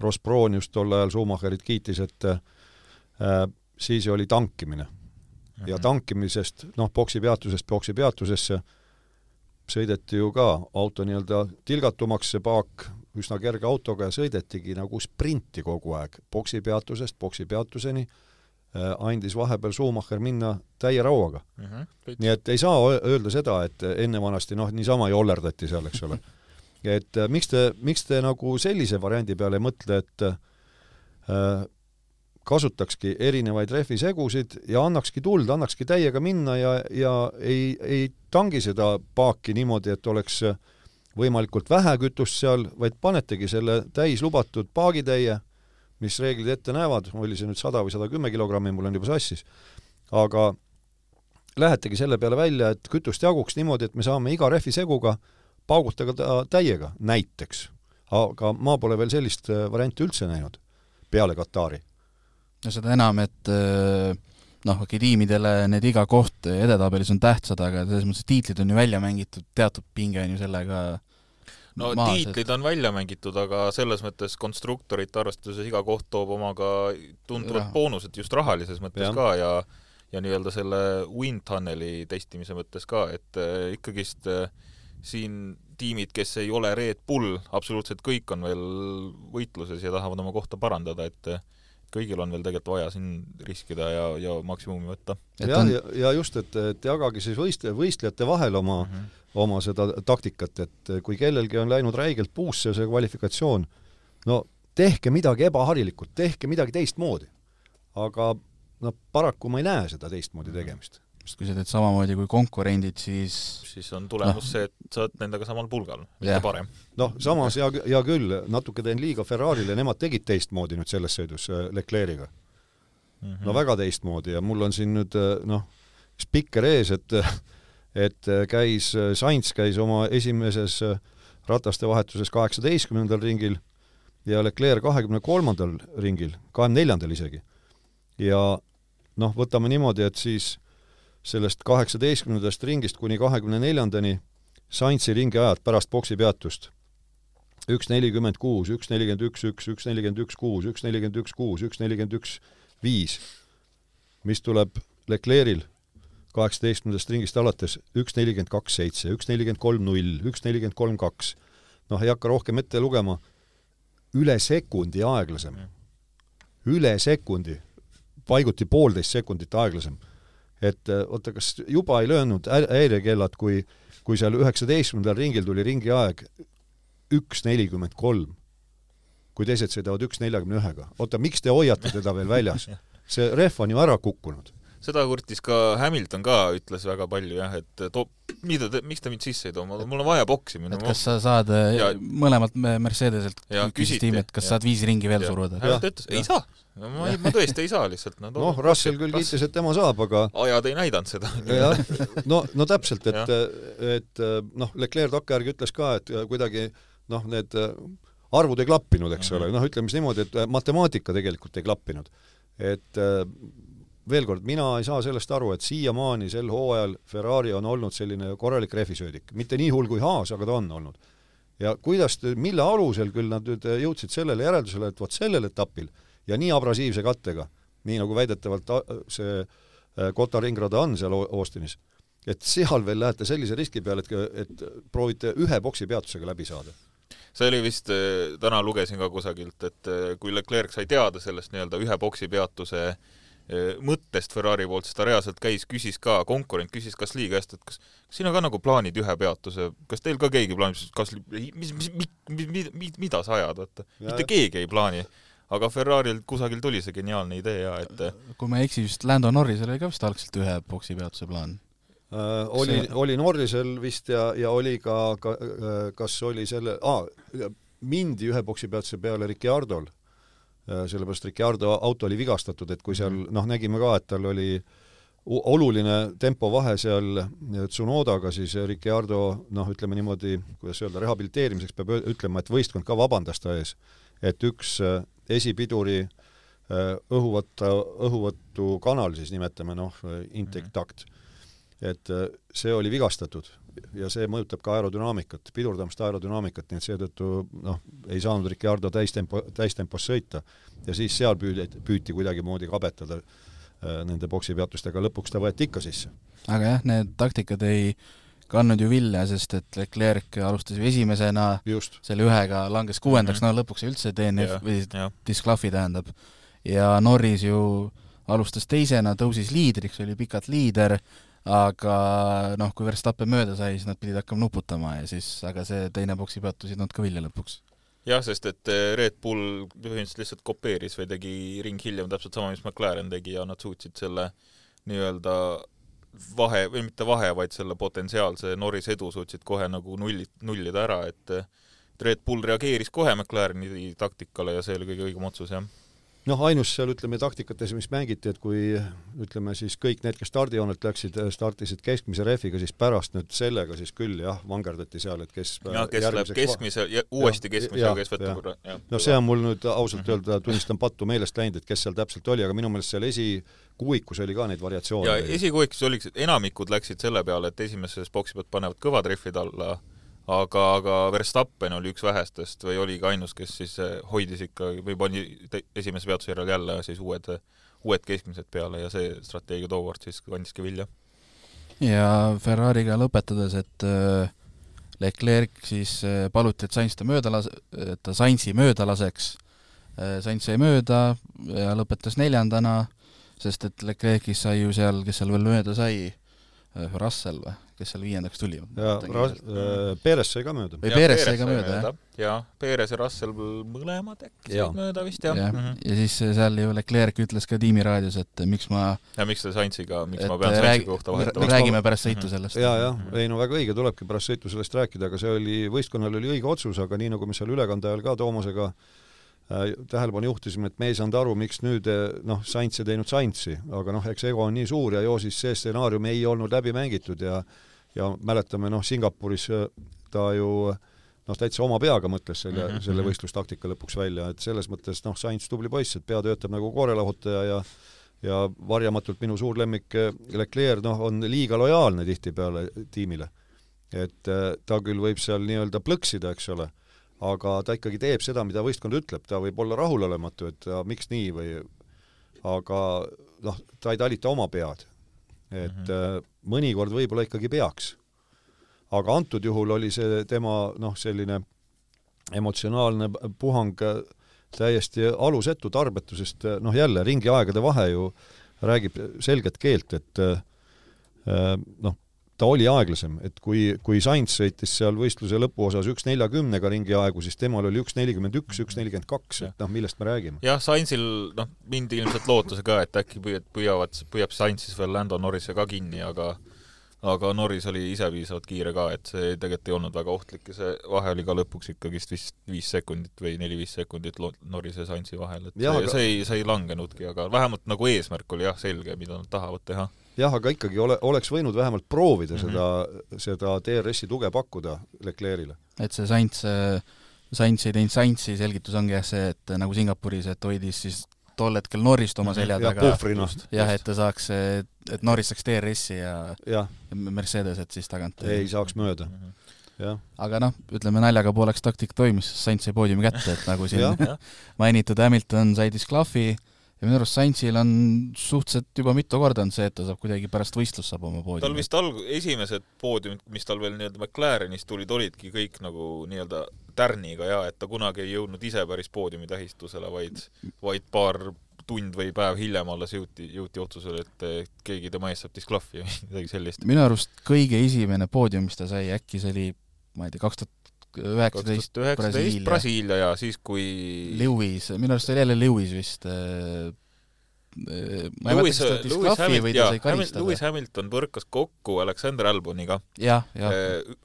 Ross Brown just tol ajal Schumacherit kiitis, et äh, siis oli tankimine. Mhm. ja tankimisest, noh, boksi peatusest boksi peatusesse sõideti ju ka auto nii-öelda tilgatumaks, see paak üsna kerge autoga ja sõidetigi nagu sprinti kogu aeg, boksipeatusest boksipeatuseni äh,, andis vahepeal Schumacher minna täie rauaga mm. -hmm. nii et ei saa öelda seda, et enne vanasti noh, niisama jollerdati seal, eks ole. et äh, miks te, miks te nagu sellise variandi peale ei mõtle, et äh, kasutakski erinevaid rehvisegusid ja annakski tuld, annakski täiega minna ja, ja ei, ei tangi seda paaki niimoodi, et oleks äh, võimalikult vähe kütust seal, vaid panetegi selle täis lubatud paagitäie, mis reeglid ette näevad, oli see nüüd sada või sada kümme kilogrammi, mul on juba sassis, aga lähetegi selle peale välja, et kütust jaguks niimoodi, et me saame iga rehviseguga paugutada ta täiega, näiteks. aga ma pole veel sellist äh, varianti üldse näinud peale Katari. no seda enam, et äh, noh, okei, tiimidele need iga koht edetabelis on tähtsad, aga selles mõttes tiitlid on ju välja mängitud, teatud pinge on ju sellega no maas, tiitlid et... on välja mängitud, aga selles mõttes konstruktorite arvestuses iga koht toob omaga tuntuvad boonused just rahalises mõttes ja. ka ja ja nii-öelda selle wind tunneli testimise mõttes ka, et äh, ikkagist äh, siin tiimid, kes ei ole Red Bull, absoluutselt kõik on veel võitluses ja tahavad oma kohta parandada, et äh, kõigil on veel tegelikult vaja siin riskida ja, ja maksimumi võtta. jah, ja, ja just, et, et jagage siis võist-, võistlejate vahel oma mm, -hmm. oma seda taktikat, et kui kellelgi on läinud räigelt puusse see kvalifikatsioon, no tehke midagi ebaharilikult, tehke midagi teistmoodi. aga no paraku ma ei näe seda teistmoodi mhm. tegemist sest kui sa teed samamoodi kui konkurendid, siis siis on tulemus no. see, et sa oled nendega samal pulgal, mitte parem. noh, samas hea, hea küll, natuke teen liiga Ferrarile, nemad tegid teistmoodi nüüd selles sõidus äh, Leclerc'iga mm. -hmm. no väga teistmoodi ja mul on siin nüüd äh, noh, spikker ees, et et äh, käis, Sainz käis oma esimeses rataste vahetuses kaheksateistkümnendal ringil ja Leclerc kahekümne kolmandal ringil, kahekümne neljandal isegi. ja noh, võtame niimoodi, et siis sellest kaheksateistkümnendast ringist kuni kahekümne neljandani Saintsi ringi ajad pärast boksi peatust. üks nelikümmend kuus, üks nelikümmend üks, üks, üks nelikümmend üks, kuus, üks nelikümmend üks, kuus, üks nelikümmend üks, viis, mis tuleb Leclerc'il kaheksateistkümnendast ringist alates üks nelikümmend kaks seitse, üks nelikümmend kolm null, üks nelikümmend kolm kaks. noh, ei hakka rohkem ette lugema, üle sekundi aeglasem. üle sekundi, paiguti poolteist sekundit aeglasem et äh, oota, kas juba ei löönud häirekellad, kui, kui seal üheksateistkümnendal ringil tuli ringi aeg üks nelikümmend kolm, kui teised sõidavad üks neljakümne ühega. oota, miks te hoiate teda veel väljas? see rehv on ju ära kukkunud seda kurtis ka Hamilton ka, ütles väga palju jah, et too, mida te, miks te mind sisse ei too, mul on vaja boksi minna. et kas sa saad äh, ja, mõlemalt Mercedeselt, küsis tiim, et kas ja. saad viis ringi veel ja. suruda? ta ütles, ei saa. no ma ma tõesti ei saa lihtsalt no,. noh, Russell küll kiitis, et tema saab, aga ajad ei näidanud seda. no, no täpselt, et, et noh, Leclerc takkajärgi ütles ka, et kuidagi noh, need arvud ei klappinud, eks ole, noh, ütleme siis niimoodi, et matemaatika tegelikult ei klappinud. et veel kord, mina ei saa sellest aru, et siiamaani sel hooajal Ferrari on olnud selline korralik rehvisöödik, mitte nii hull kui Haas, aga ta on olnud. ja kuidas, mille alusel küll nad nüüd jõudsid sellele järeldusele, et vot sellel etapil ja nii abrasiivse kattega, nii nagu väidetavalt see Kota ringrada on seal Austinis, et seal veel lähete sellise riski peale, et, et proovite ühe boksi peatusega läbi saada see oli vist, täna lugesin ka kusagilt, et kui Leclerc sai teada sellest nii-öelda ühe boksi peatuse äh, mõttest Ferrari poolt, sest ta reaalselt käis, küsis ka, konkurent küsis Gasly käest, et kas, kas siin on ka nagu plaanid ühe peatuse, kas teil ka keegi plaanib, Gasly, mis, mis, mis, mis, mida sa ajad, vaata. mitte keegi ei plaani. aga Ferrari'lt kusagil tuli see geniaalne idee ja et kui ma ei eksi, vist Lando Norrisel oli ka vist algselt ühe boksi peatuse plaan äh,. oli see..., oli Norrisel vist ja, ja oli ka, ka, kas oli selle ah,, mindi ühe boksi peatuse peale Ricciardol Äh, sellepärast Ricardo auto oli vigastatud, et kui seal mhm. noh, nägime ka, et tal oli oluline tempovahe seal Tsunodaga, siis Ricardo noh, ütleme niimoodi, kuidas öelda, rehabiliteerimiseks peab ütlema, et võistkond ka vabandas ta ees. et üks äh, esipiduri äh, õhuvõtta, õhuvõtu kanal siis nimetame noh, intake duct, et see oli vigastatud ja see mõjutab ka aerodünaamikat, pidurdamist aerodünaamikat, nii et seetõttu noh, ei saanud Ricardo täistempo, täistempos sõita. Ja siis seal püüdi, püüti kuidagimoodi kabetada äh, nende boksipeatustega, lõpuks ta võeti ikka sisse. aga jah, need taktikad ei ka andnud ju vilja, sest et Leclerc alustas ju esimesena, just, selle ühega langes kuuendaks. Mhm. no lõpuks üldse DNF jah, või disklahvi tähendab. ja Norris ju alustas teisena, tõusis liidriks, oli pikalt liider, aga noh, kui Verstappen mööda sai, siis nad pidid hakkama nuputama ja siis, aga see teine boksipeatus ei toonud ka vilja lõpuks. jah, sest et eh, Red Bull põhimõtteliselt lihtsalt kopeeris või tegi ring hiljem täpselt sama, mis McLaren tegi ja nad suutsid selle nii-öelda vahe, või mitte vahe, vaid selle potentsiaalse Norrise edu suutsid kohe nagu nulli, nullida ära, et et Red Bull reageeris kohe McLareni taktikale ja see oli kõige õigem otsus, jah. Noh, ainus seal ütleme taktikates, mis mängiti, et kui ütleme siis kõik need, kes stardijoonelt läksid, startisid keskmise rehviga, siis pärast nüüd sellega siis küll jah, vangerdati seal, et kes jah, kes läheb keskmise ja uuesti keskmise ja kes võtab korra, no see on mul nüüd ausalt Mhm. öelda, tunnistan pattu meelest läinud, et kes seal täpselt oli, aga minu meelest seal esikuuikus oli ka neid variatsioone. ja esikuuikus oligi, enamikud läksid selle peale, et esimeses boksi pealt panevad kõvad rehvid alla, aga, aga Verstappen oli üks vähestest või oligi ainus, kes siis eh, hoidis ikka või pani esimese peatuse järel jälle siis uued, uued keskmised peale ja see strateegia tookord siis kandiski vilja. ja Ferrariga lõpetades, et äh, Leclerc siis äh, paluti, et Sainz ta mööda las-, et ta Sainzi mööda laseks. Sainz jäi mööda ja lõpetas neljandana, sest et Leclerc'ist sai ju seal, kes seal veel mööda sai, Russell või, kes seal viiendaks tuli? ja Ra- äh, Perez sai ka mööda. või Perez sai ka mööda, jah? jaa, Perez ja Russell mõlemad äkki Jaa. said mööda vist, jah jah mm. -hmm. ja siis seal ju Leclerc ütles ka tiimiraadios, et miks ma, ja miks te Sainziga, miks ma pean Sainzi räägi, kohta vahetama? räägime pärast sõitu Mhm. sellest. ja, jah, ei no väga õige, tulebki pärast sõitu sellest rääkida, aga see oli, võistkonnal oli õige otsus, aga nii, nagu me seal ülekande ajal ka Toomasega äh, tähelepanu juhtisime, et me ei saanud aru, miks nüüd noh, Sainz ei teinud Sainzi, aga noh, eks ego on nii suur ja ju siis see stsenaarium ei olnud läbi mängitud ja ja mäletame, noh, Singapuris äh, ta ju noh, täitsa oma peaga mõtles selle mm, -hmm. selle mhm. võistlustaktika lõpuks välja, et selles mõttes noh, Sainz tubli poiss, et pea töötab nagu koorelahutaja ja ja varjamatult minu suur lemmik eh, Leclerc, noh, on liiga lojaalne tihtipeale tiimile. et eh, ta küll võib seal nii-öelda plõksida, eks ole, aga ta ikkagi teeb seda, mida võistkond ütleb, ta võib olla rahulolematu, et ja, miks nii või aga noh, ta ei talita oma pead. et mm. -hmm. Mõnikord võib-olla ikkagi peaks. aga antud juhul oli see tema noh, selline emotsionaalne puhang täiesti alusetu, tarbetu, sest äh, noh, jälle ringiaegade vahe ju räägib selget keelt, et äh, noh, ta oli aeglasem, et kui, kui Sainz sõitis seal võistluse lõpuosas üks neljakümnega ringiaegu, siis temal oli üks nelikümmend üks, üks nelikümmend kaks, et noh, millest me räägime. jah, Sainzil noh, mindi ilmselt lootusega, et äkki püüad, püüavad, püüab Sainz siis veel Lando Norrise ka kinni, aga aga Norris oli ise piisavalt kiire ka, et see tegelikult ei olnud väga ohtlik ja see vahe oli ka lõpuks ikkagist vist viis sekundit või neli-viis sekundit Norrise ja Sainzi vahel, et Jah, see, aga- see ei, see ei langenudki, aga vähemalt nagu eesmärk oli jah, selge, mida nad tahavad teha. Jah, aga ikkagi ole, oleks võinud vähemalt proovida mm -hmm. seda, seda DRS-i tuge pakkuda Leclerc'ile. et see Sainz, Sainz ei teinud Sainzi, selgitus ongi jah see, et nagu Singapuris, et hoidis siis tol hetkel Norrist oma selja Mhm. jah, taga, jah, et ta saaks, et Norris saaks DRS-i ja ja Mercedeset siis tagant. ei saaks mööda, Mhm. jah. aga noh, ütleme naljaga pooleks taktika toimis, sest Sainz sai poodiumi kätte, et nagu siin mainitud Hamilton sai disklahvi ja minu arust Sainzil on suhteliselt juba mitu korda on see, et ta saab kuidagi pärast võistlust saab oma tal poodiumi. vist alg-, esimesed poodiumid, mis tal veel nii-öelda McLarenist tulid, olidki kõik nagu nii-öelda tärniga ja et ta kunagi ei jõudnud ise päris poodiumi tähistusele, vaid, vaid paar tund või päev hiljem alles jõuti, jõuti otsusele, et keegi tema eest saab disklahvi või midagi sellist. minu arust kõige esimene poodium, mis ta sai, äkki see oli, ma ei tea, kaks tuhat üheksateist Brasiilia. Brasiilia ja siis, kui Lewis, minu arust oli jälle Lewis vist äh, äh, ma ei mäleta, kas ta Lewis disklahvi või Hamilton, ta sai karistada. Lewis Hamilton põrkas kokku Alexander Alboniga, jah,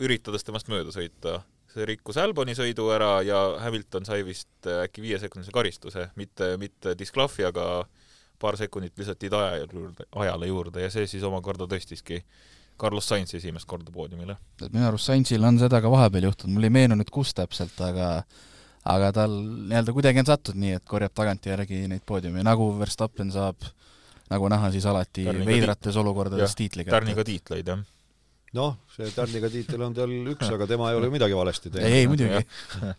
üritades temast mööda sõita. see rikkus Alboni sõidu ära ja Hamilton sai vist äh, äkki viiesekundise karistuse, mitte, mitte disklahvi, aga paar sekundit lisati aja juurde, ajale juurde ja see siis omakorda tõstiski Carlos Sainz esimest korda poodiumile. et minu arust Sainzil on seda ka vahepeal juhtunud, mul ei meenu nüüd, kus täpselt, aga aga tal nii-öelda kuidagi on sattunud nii, et korjab tagantjärgi neid poodiume, nagu Verstappen saab, nagu näha, siis alati Tärniga veidrates Jah, olukordades tiitli tärniga kätte. tiitleid, jah. noh, see tärniga tiitel on tal üks, aga tema ei ole ju midagi valesti ei, teinud. ei muidugi,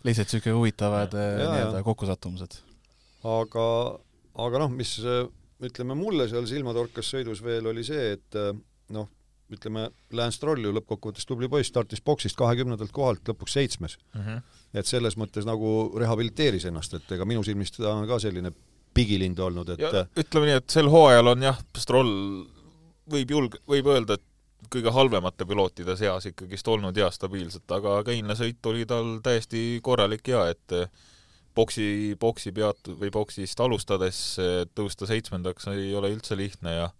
lihtsalt niisugune huvitavad Ja, nii-öelda kokkusattumused. aga, aga noh, mis äh, ütleme, mulle seal silma torkas sõidus veel, oli see, et äh, noh, ütleme, Lance Stroll ju lõppkokkuvõttes tubli poiss, startis boksist kahekümnendalt kohalt lõpuks seitsmes mm. -hmm. et selles mõttes nagu rehabiliteeris ennast, et ega minu silmis ta on ka selline pigilind olnud, et ja, ütleme nii, et sel hooajal on jah, Stroll võib julg-, võib öelda, et kõige halvemate pilootide seas ikkagist olnud ja stabiilselt, aga Keina sõit oli tal täiesti korralik ja et boksi, boksi peatu- või boksist alustades tõusta seitsmendaks ei ole üldse lihtne ja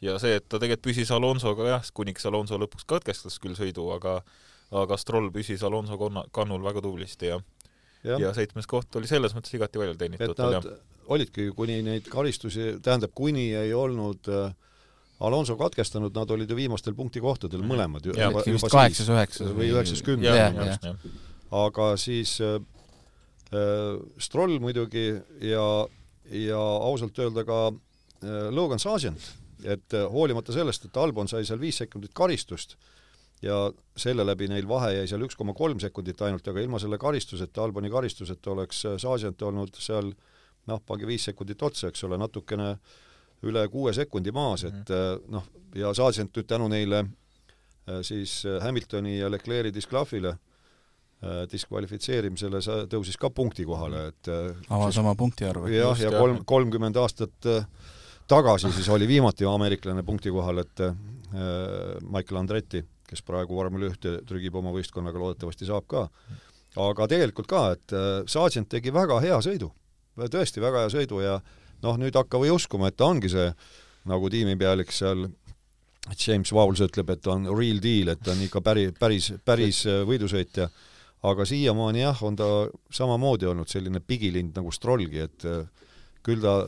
ja see, et ta tegelikult püsis Alonsoga jah, kuniks Alonso lõpuks katkestas küll sõidu, aga aga Stroll püsis Alonso konna, kannul väga tublisti ja ja, ja seitsmes koht oli selles mõttes igati välja teenitud. et nad olidki, kuni neid karistusi, tähendab, kuni ei olnud äh, Alonso katkestanud, nad olid ju viimastel punktikohtadel mhm. mõlemad ju. vist kaheksas, üheksas. või üheksas, kümnes. aga siis äh, äh, Stroll muidugi ja, ja ausalt öelda ka äh, Logan Sargent, et äh, hoolimata sellest, et Albon sai seal viis sekundit karistust ja selle läbi neil vahe jäi seal üks koma kolm sekundit ainult, aga ilma selle karistuseta, Alboni karistuseta oleks äh, Sargent olnud seal noh, pange viis sekundit otsa, eks ole, natukene äh, üle kuue sekundi maas, et mm. noh, ja Sargent nüüd tänu neile äh, siis äh, Hamiltoni ja Leclerc'i disklahvile diskvalifitseerimisele sa tõusis ka punkti kohale, et avas oma punktiarvu. jah, ja kolm, kolmkümmend aastat tagasi siis oli viimati ameeriklane punkti kohal, et äh, Michael Andretti, kes praegu vormel ühte trügib oma võistkonnaga, loodetavasti saab ka. aga tegelikult ka, et äh, Sargent tegi väga hea sõidu, tõesti väga hea sõidu ja noh, nüüd hakka või uskuma, et ta ongi see nagu tiimipealik seal James Vowles ütleb, et ta on real deal, et ta on ikka päri, päris, päris äh, võidusõitja, aga siiamaani jah, on ta samamoodi olnud selline pigilind nagu Strollgi, et küll ta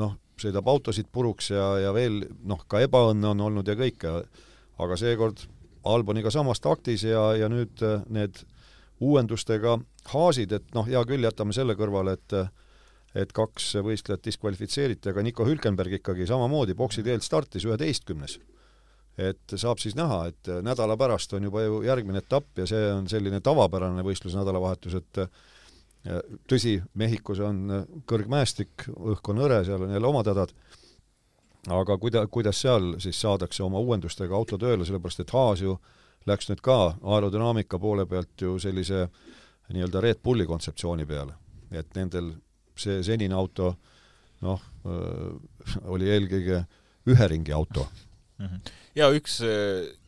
noh, sõidab autosid puruks ja, ja veel noh, ka ebaõnne on olnud ja kõike, aga seekord Alboniga samas taktis ja, ja nüüd äh, need uuendustega haasid, et noh, hea küll, jätame selle kõrvale, et et kaks võistlejat diskvalifitseeriti, aga Nico Hülkenberg ikkagi samamoodi boksi teelt startis üheteistkümnes. et saab siis näha, et nädala pärast on juba ju järgmine etapp ja see on selline tavapärane võistluse nädalavahetus, et tõsi, Mehhikos on kõrgmäestik, õhk on hõre, seal on jälle omad hädad, aga kuida-, kuidas seal siis saadakse oma uuendustega auto tööle, sellepärast et Haas ju läks nüüd ka aerodünaamika poole pealt ju sellise nii-öelda Red Bulli kontseptsiooni peale. et nendel see senine auto noh, oli eelkõige ühe ringi auto mm. -hmm. ja üks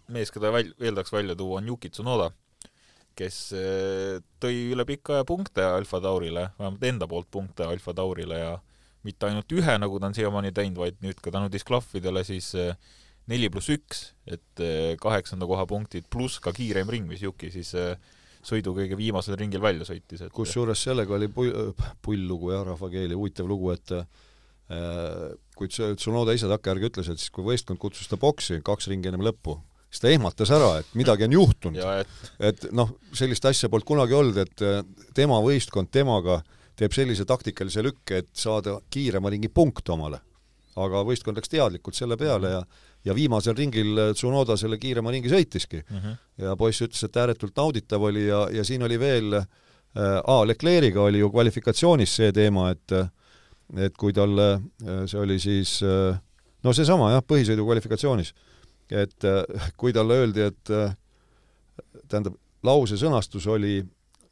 mees, keda väl-, veel tahaks välja tuua, on Yuki Tsunoda, kes tõi üle pika aja punkte Alfa Taurile, vähemalt enda poolt punkte Alfa Taurile ja mitte ainult ühe, nagu ta on siiamaani teinud, vaid nüüd ka tänu disklahvidele siis neli pluss üks, et kaheksanda koha punktid pluss ka kiirem ring, mis Yuki siis sõidu kõige viimasel ringil välja sõitis, et kusjuures sellega oli pull, pull lugu jah, rahvakeeli, huvitav lugu, et kui Tsunoda ise takkajärgi ütles, et siis kui võistkond kutsus ta boksi kaks ringi ennem lõppu, siis ta ehmatas ära, et midagi on juhtunud. et, et noh, sellist asja polnud kunagi olnud, et äh, tema võistkond temaga teeb sellise taktikalise lükke, et saada kiirema ringi punkt omale. aga võistkond läks teadlikult selle peale ja ja viimasel ringil Tsunoda selle kiirema ringi sõitiski mm. -hmm. ja poiss ütles, et ääretult nauditav oli ja, ja siin oli veel äh, aa, Leclerc'iga oli ju kvalifikatsioonis see teema, et et kui talle, äh, see oli siis äh, no seesama jah, põhisõidu kvalifikatsioonis, et äh, kui talle öeldi, et tähendab, lause sõnastus oli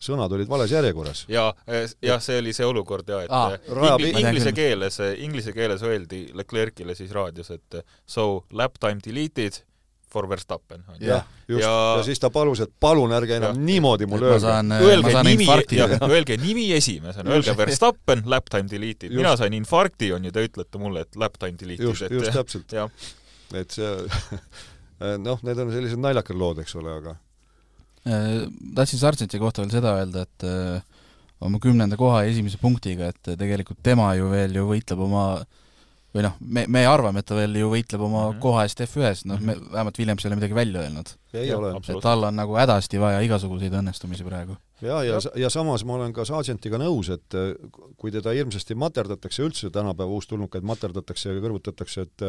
sõnad olid vales järjekorras. ja, jah, see oli see olukord ja, et ah, ingli, inglise keeles, inglise keeles öeldi Leclerc'ile siis raadios, et so lap time deleted for Verstappen. jah, just, ja... ja siis ta palus, et palun ärge enam ja. niimoodi mulle öelge. öelge nimi, öelge nimi esimesena, öelge Verstappen, lap time deleted. mina sain infarkti, on ju, te ütlete mulle, et lap time deleted. just, just täpselt. Et see noh, need on sellised naljakad lood, eks ole, aga Äh, tahtsin Sargenti kohta veel seda öelda, et äh, oma kümnenda koha esimese punktiga, et tegelikult tema ju veel ju võitleb oma või noh, me, me arvame, et ta veel ju võitleb oma mm -hmm. koha eest F1-s, noh, me vähemalt Williams ei ole midagi välja öelnud. et tal on nagu hädasti vaja igasuguseid õnnestumisi praegu. ja, ja, ja samas ma olen ka Sargentiga nõus, et äh, kui teda hirmsasti materdatakse üldse, tänapäeva uustulnukaid materdatakse ja kõrvutatakse, et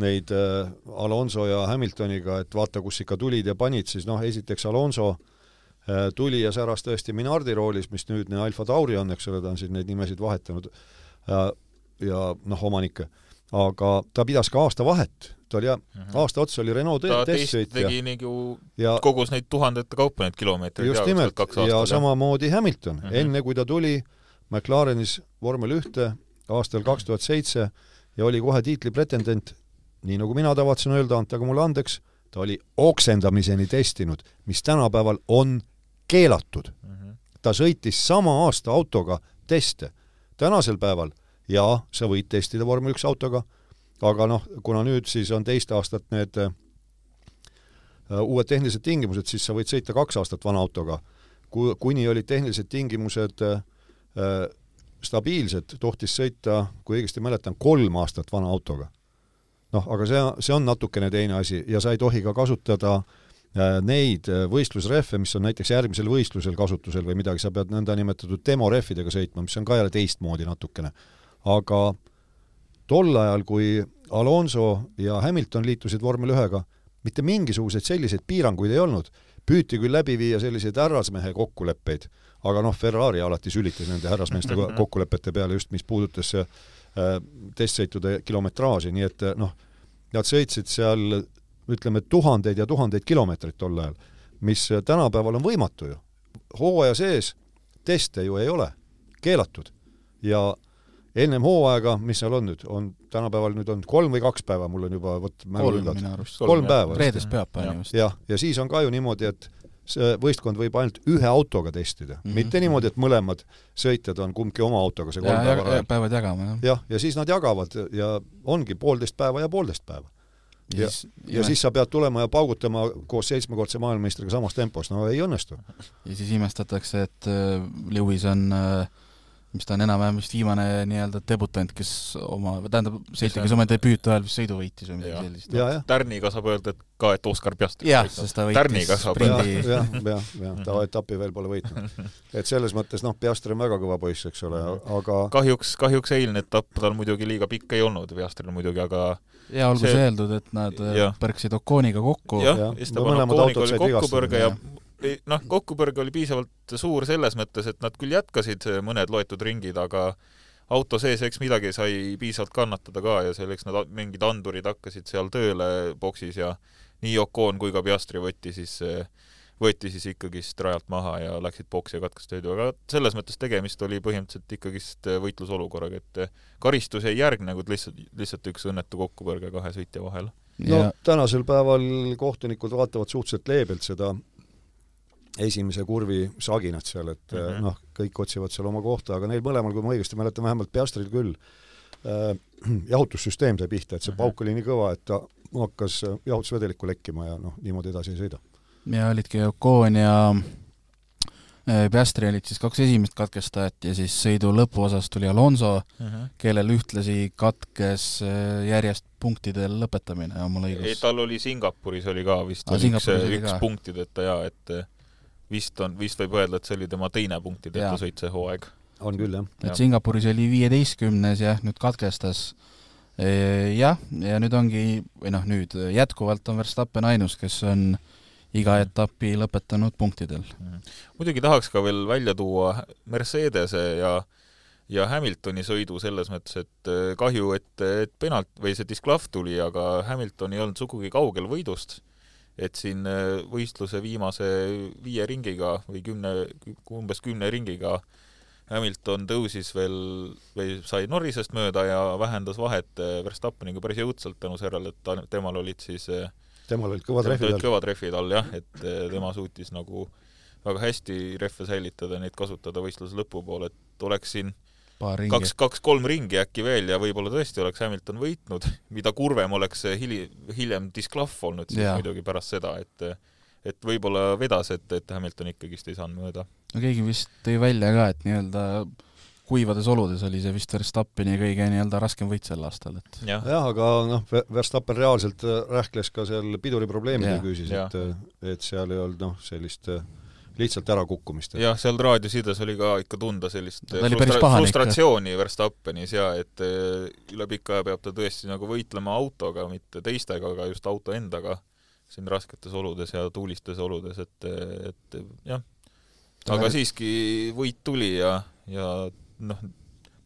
neid äh, Alonso ja Hamiltoniga, et vaata, kus ikka tulid ja panid, siis noh, esiteks Alonso äh, tuli ja säras tõesti Minardi roolis, mis nüüdne Alfa Tauri on, eks ole, ta on siin neid nimesid vahetanud, ja noh, omanikke. aga ta pidas ka aasta vahet, ta oli jah mm -hmm., aasta otsa oli Renault ta testsõit tegi ja, nagu ja kogus neid tuhandete kaupa neid kilomeetreid just ja nimelt, ja jah. samamoodi Hamilton mm. -hmm. enne kui ta tuli McLarenis vormel ühte aastal kaks tuhat seitse ja oli kohe tiitlipretendent, nii nagu mina tavatsen öelda, antage mulle andeks, ta oli oksendamiseni testinud, mis tänapäeval on keelatud. Mhm. ta sõitis sama aasta autoga teste. tänasel päeval jaa, sa võid testida vormel üks autoga, aga noh, kuna nüüd siis on teist aastat need äh, uued tehnilised tingimused, siis sa võid sõita kaks aastat vana autoga. Ku-, kuni olid tehnilised tingimused äh, äh, stabiilsed, tohtis sõita, kui õigesti mäletan, kolm aastat vana autoga. Noh, aga see, see on natukene teine asi ja sa ei tohi ka kasutada äh, neid äh, võistlusrehve, mis on näiteks järgmisel võistlusel kasutusel või midagi, sa pead nõndanimetatud demorehvidega sõitma, mis on ka jälle teistmoodi natukene. aga tol ajal, kui Alonso ja Hamilton liitusid vormel ühega, mitte mingisuguseid selliseid piiranguid ei olnud. püüti küll läbi viia selliseid härrasmehe kokkuleppeid, aga noh, Ferrari alati sülitas nende härrasmeeste ko- kokkulepete peale just, mis puudutas testsõitude kilometraaži, nii et äh, noh, nad sõitsid seal ütleme, tuhandeid ja tuhandeid kilomeetreid tol ajal, mis äh, tänapäeval on võimatu ju. hooaja sees teste ju ei ole, keelatud. ja ennem hooaega, mis seal on nüüd, on tänapäeval nüüd on kolm või kaks päeva, mul on juba vot kolm minu arust. kolm päeva. reedest pühapäevani vist. jah, ja siis on ka ju niimoodi, et see võistkond võib ainult ühe autoga testida mm. -hmm. mitte niimoodi, et mõlemad sõitjad on kumbki oma autoga see kolm ja, päeva ja peavad jagama, jah. jah, ja siis nad jagavad ja ongi poolteist päeva ja poolteist päeva. ja, ja siis sa pead tulema ja paugutama koos seitsmekordse maailmameistriga samas tempos, no ei õnnestu. ja siis imestatakse, et äh, Lewis on äh, mis ta on enam-vähem vist viimane nii-öelda debutant, kes oma, tähendab, sõitja, kes oma debüüti ajal vist sõidu võitis või midagi sellist. ja, Tärniga saab öelda, et ka, et Oskar Piastri jah, sest ta võitis sprindi, jah, jah, jah, ta etappi veel pole võitnud. et selles mõttes noh, Piastri on väga kõva poiss, eks ole, aga kahjuks, kahjuks eilne etapp tal muidugi liiga pikk ei olnud, Piastril muidugi, aga ja olgu see- see öeldud, et nad äh, Jah. põrksid Okooniga kokku. jah jah,, Esteban mõlemad Oconiga autod oli kokkupõrge ja ei, noh, kokkupõrge oli piisavalt suur selles mõttes, et nad küll jätkasid mõned loetud ringid, aga auto sees eks midagi sai piisavalt kannatada ka ja selleks nad mingid andurid hakkasid seal tööle boksis ja nii Ocon kui ka Piastri võtti siis võeti siis ikkagist rajalt maha ja läksid boksi ja katkestasid sõidu, aga selles mõttes tegemist oli põhimõtteliselt ikkagist võitlusolukorraga, et karistus ei järgne, kuid lihtsalt, lihtsalt üks õnnetu kokkupõrge kahe sõitja vahel. no ja tänasel päeval kohtunikud vaatavad suhteliselt leebelt seda esimese kurvi saginat seal, et mm Mhm. -hmm. noh, kõik otsivad seal oma kohta, aga neil mõlemal, kui ma õigesti mäletan, vähemalt Piastril küll äh, jahutussüsteem sai pihta, et see Mhm. pauk oli nii kõva, et ta hakkas äh, jahutusvedelikku lekkima ja noh, niimoodi edasi ei sõida. ja olidki Ocon ja äh, Piastri olid siis kaks esimest katkestajat ja siis sõidu lõpuosas tuli Alonso, kellel ühtlasi katkes järjest punktidel lõpetamine oma ei, lõigus. tal oli Singapuris oli ka vist Aa, oli üks, üks punktideta jaa, et vist on, vist võib öelda, et see oli tema teine punktideta sõit see hooaeg. on küll, jah. et. Singapuris oli viieteistkümnes jah, nüüd katkestas. jah, ja nüüd ongi, või noh, nüüd jätkuvalt on Verstappen ainus, kes on iga etapi lõpetanud punktidel. muidugi tahaks ka veel välja tuua Mercedese ja ja Hamiltoni sõidu selles mõttes, et eh, kahju, et, et penalt- või see disklahv tuli, aga Hamilton ei olnud sugugi kaugel võidust. Et siin eh, võistluse viimase viie ringiga või kümne, umbes kümne ringiga Hamilton tõusis veel või sai Norrisest mööda ja vähendas vahet eh, Verstappeniga päris jõudsalt tänu sellele, et ta, temal olid siis eh, temal olid kõvad rehvid all. kõvad rehvid all jah, et tema suutis nagu väga hästi rehve säilitada, neid kasutada võistluse lõpupoole, et oleks siin ringi. kaks, kaks-kolm ringi äkki veel ja võib-olla tõesti oleks Hamilton võitnud, mida kurvem oleks see hili-, hiljem disklahv olnud siis Jaa. muidugi pärast seda, et et võib-olla vedas, et, et Hamilton ikkagist ei saanud mööda. no keegi vist tõi välja ka, et nii-öelda kuivades oludes oli see vist Verstappeni kõige nii-öelda raskem võit sel aastal, et jah, jah, aga noh, Verstappen reaalselt äh, rähkles ka seal piduriprobleemide küüsis, et et seal ei olnud noh, sellist äh, lihtsalt ärakukkumist. jah, seal raadiosides oli ka ikka tunda sellist ikka. frustratsiooni Verstappenis ja et eh, üle pika aja peab ta tõesti nagu võitlema autoga, mitte teistega, aga just auto endaga siin rasketes oludes ja tuulistes oludes, et, et jah, aga siiski võit tuli ja, ja noh,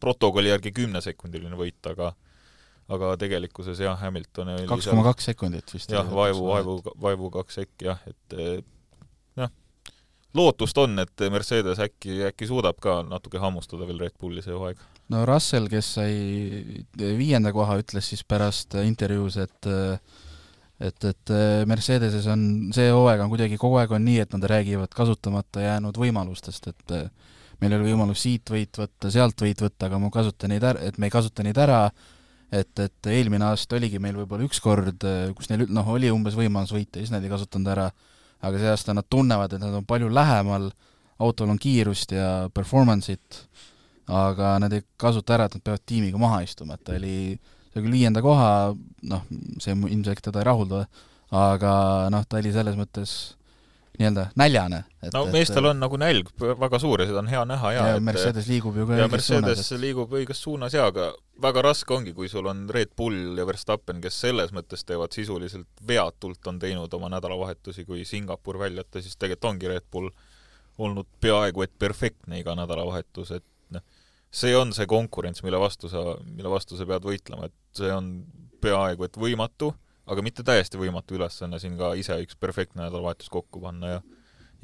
protokolli järgi kümnesekundiline võit, aga aga tegelikkuses jah, Hamilton oli kaks koma kaks sekundit vist. jah, vaevu, vaevu, vaevu kaks sekki jah, et jah, lootust on, et Mercedes äkki, äkki suudab ka natuke hammustada veel Red Bulli see hooaeg. no Russell, kes sai viienda koha, ütles siis pärast intervjuus, et et, et Mercedeses on, see hooaeg on kuidagi kogu aeg on nii, et nad räägivad kasutamata jäänud võimalustest, et meil oli võimalus siit võit võtta, sealt võit võtta, aga ma kasutan neid ära, et me ei kasuta neid ära, et, et eelmine aasta oligi meil võib-olla üks kord, kus neil noh, oli umbes võimalus võita ja siis nad ei kasutanud ära, aga see aasta nad tunnevad, et nad on palju lähemal, autol on kiirust ja performance'it, aga nad ei kasuta ära, et nad peavad tiimiga maha istuma, et ta oli, sai küll viienda koha, noh, see ilmselt teda ei rahulda, aga noh, ta oli selles mõttes nii-öelda näljane. no meestel on nagu nälg väga suur ja seda on hea näha ja, ja Mercedes liigub ju ka ja Mercedes suunas, et... liigub õiges suunas jaa, aga väga raske ongi, kui sul on Red Bull ja Verstappen, kes selles mõttes teevad sisuliselt veatult, on teinud oma nädalavahetusi, kui Singapur välja jätta, siis tegelikult ongi Red Bull olnud peaaegu et perfektne iga nädalavahetus, et noh, see on see konkurents, mille vastu sa, mille vastu sa pead võitlema, et see on peaaegu et võimatu aga mitte täiesti võimatu ülesanne siin ka ise üks perfektne nädalavahetus kokku panna ja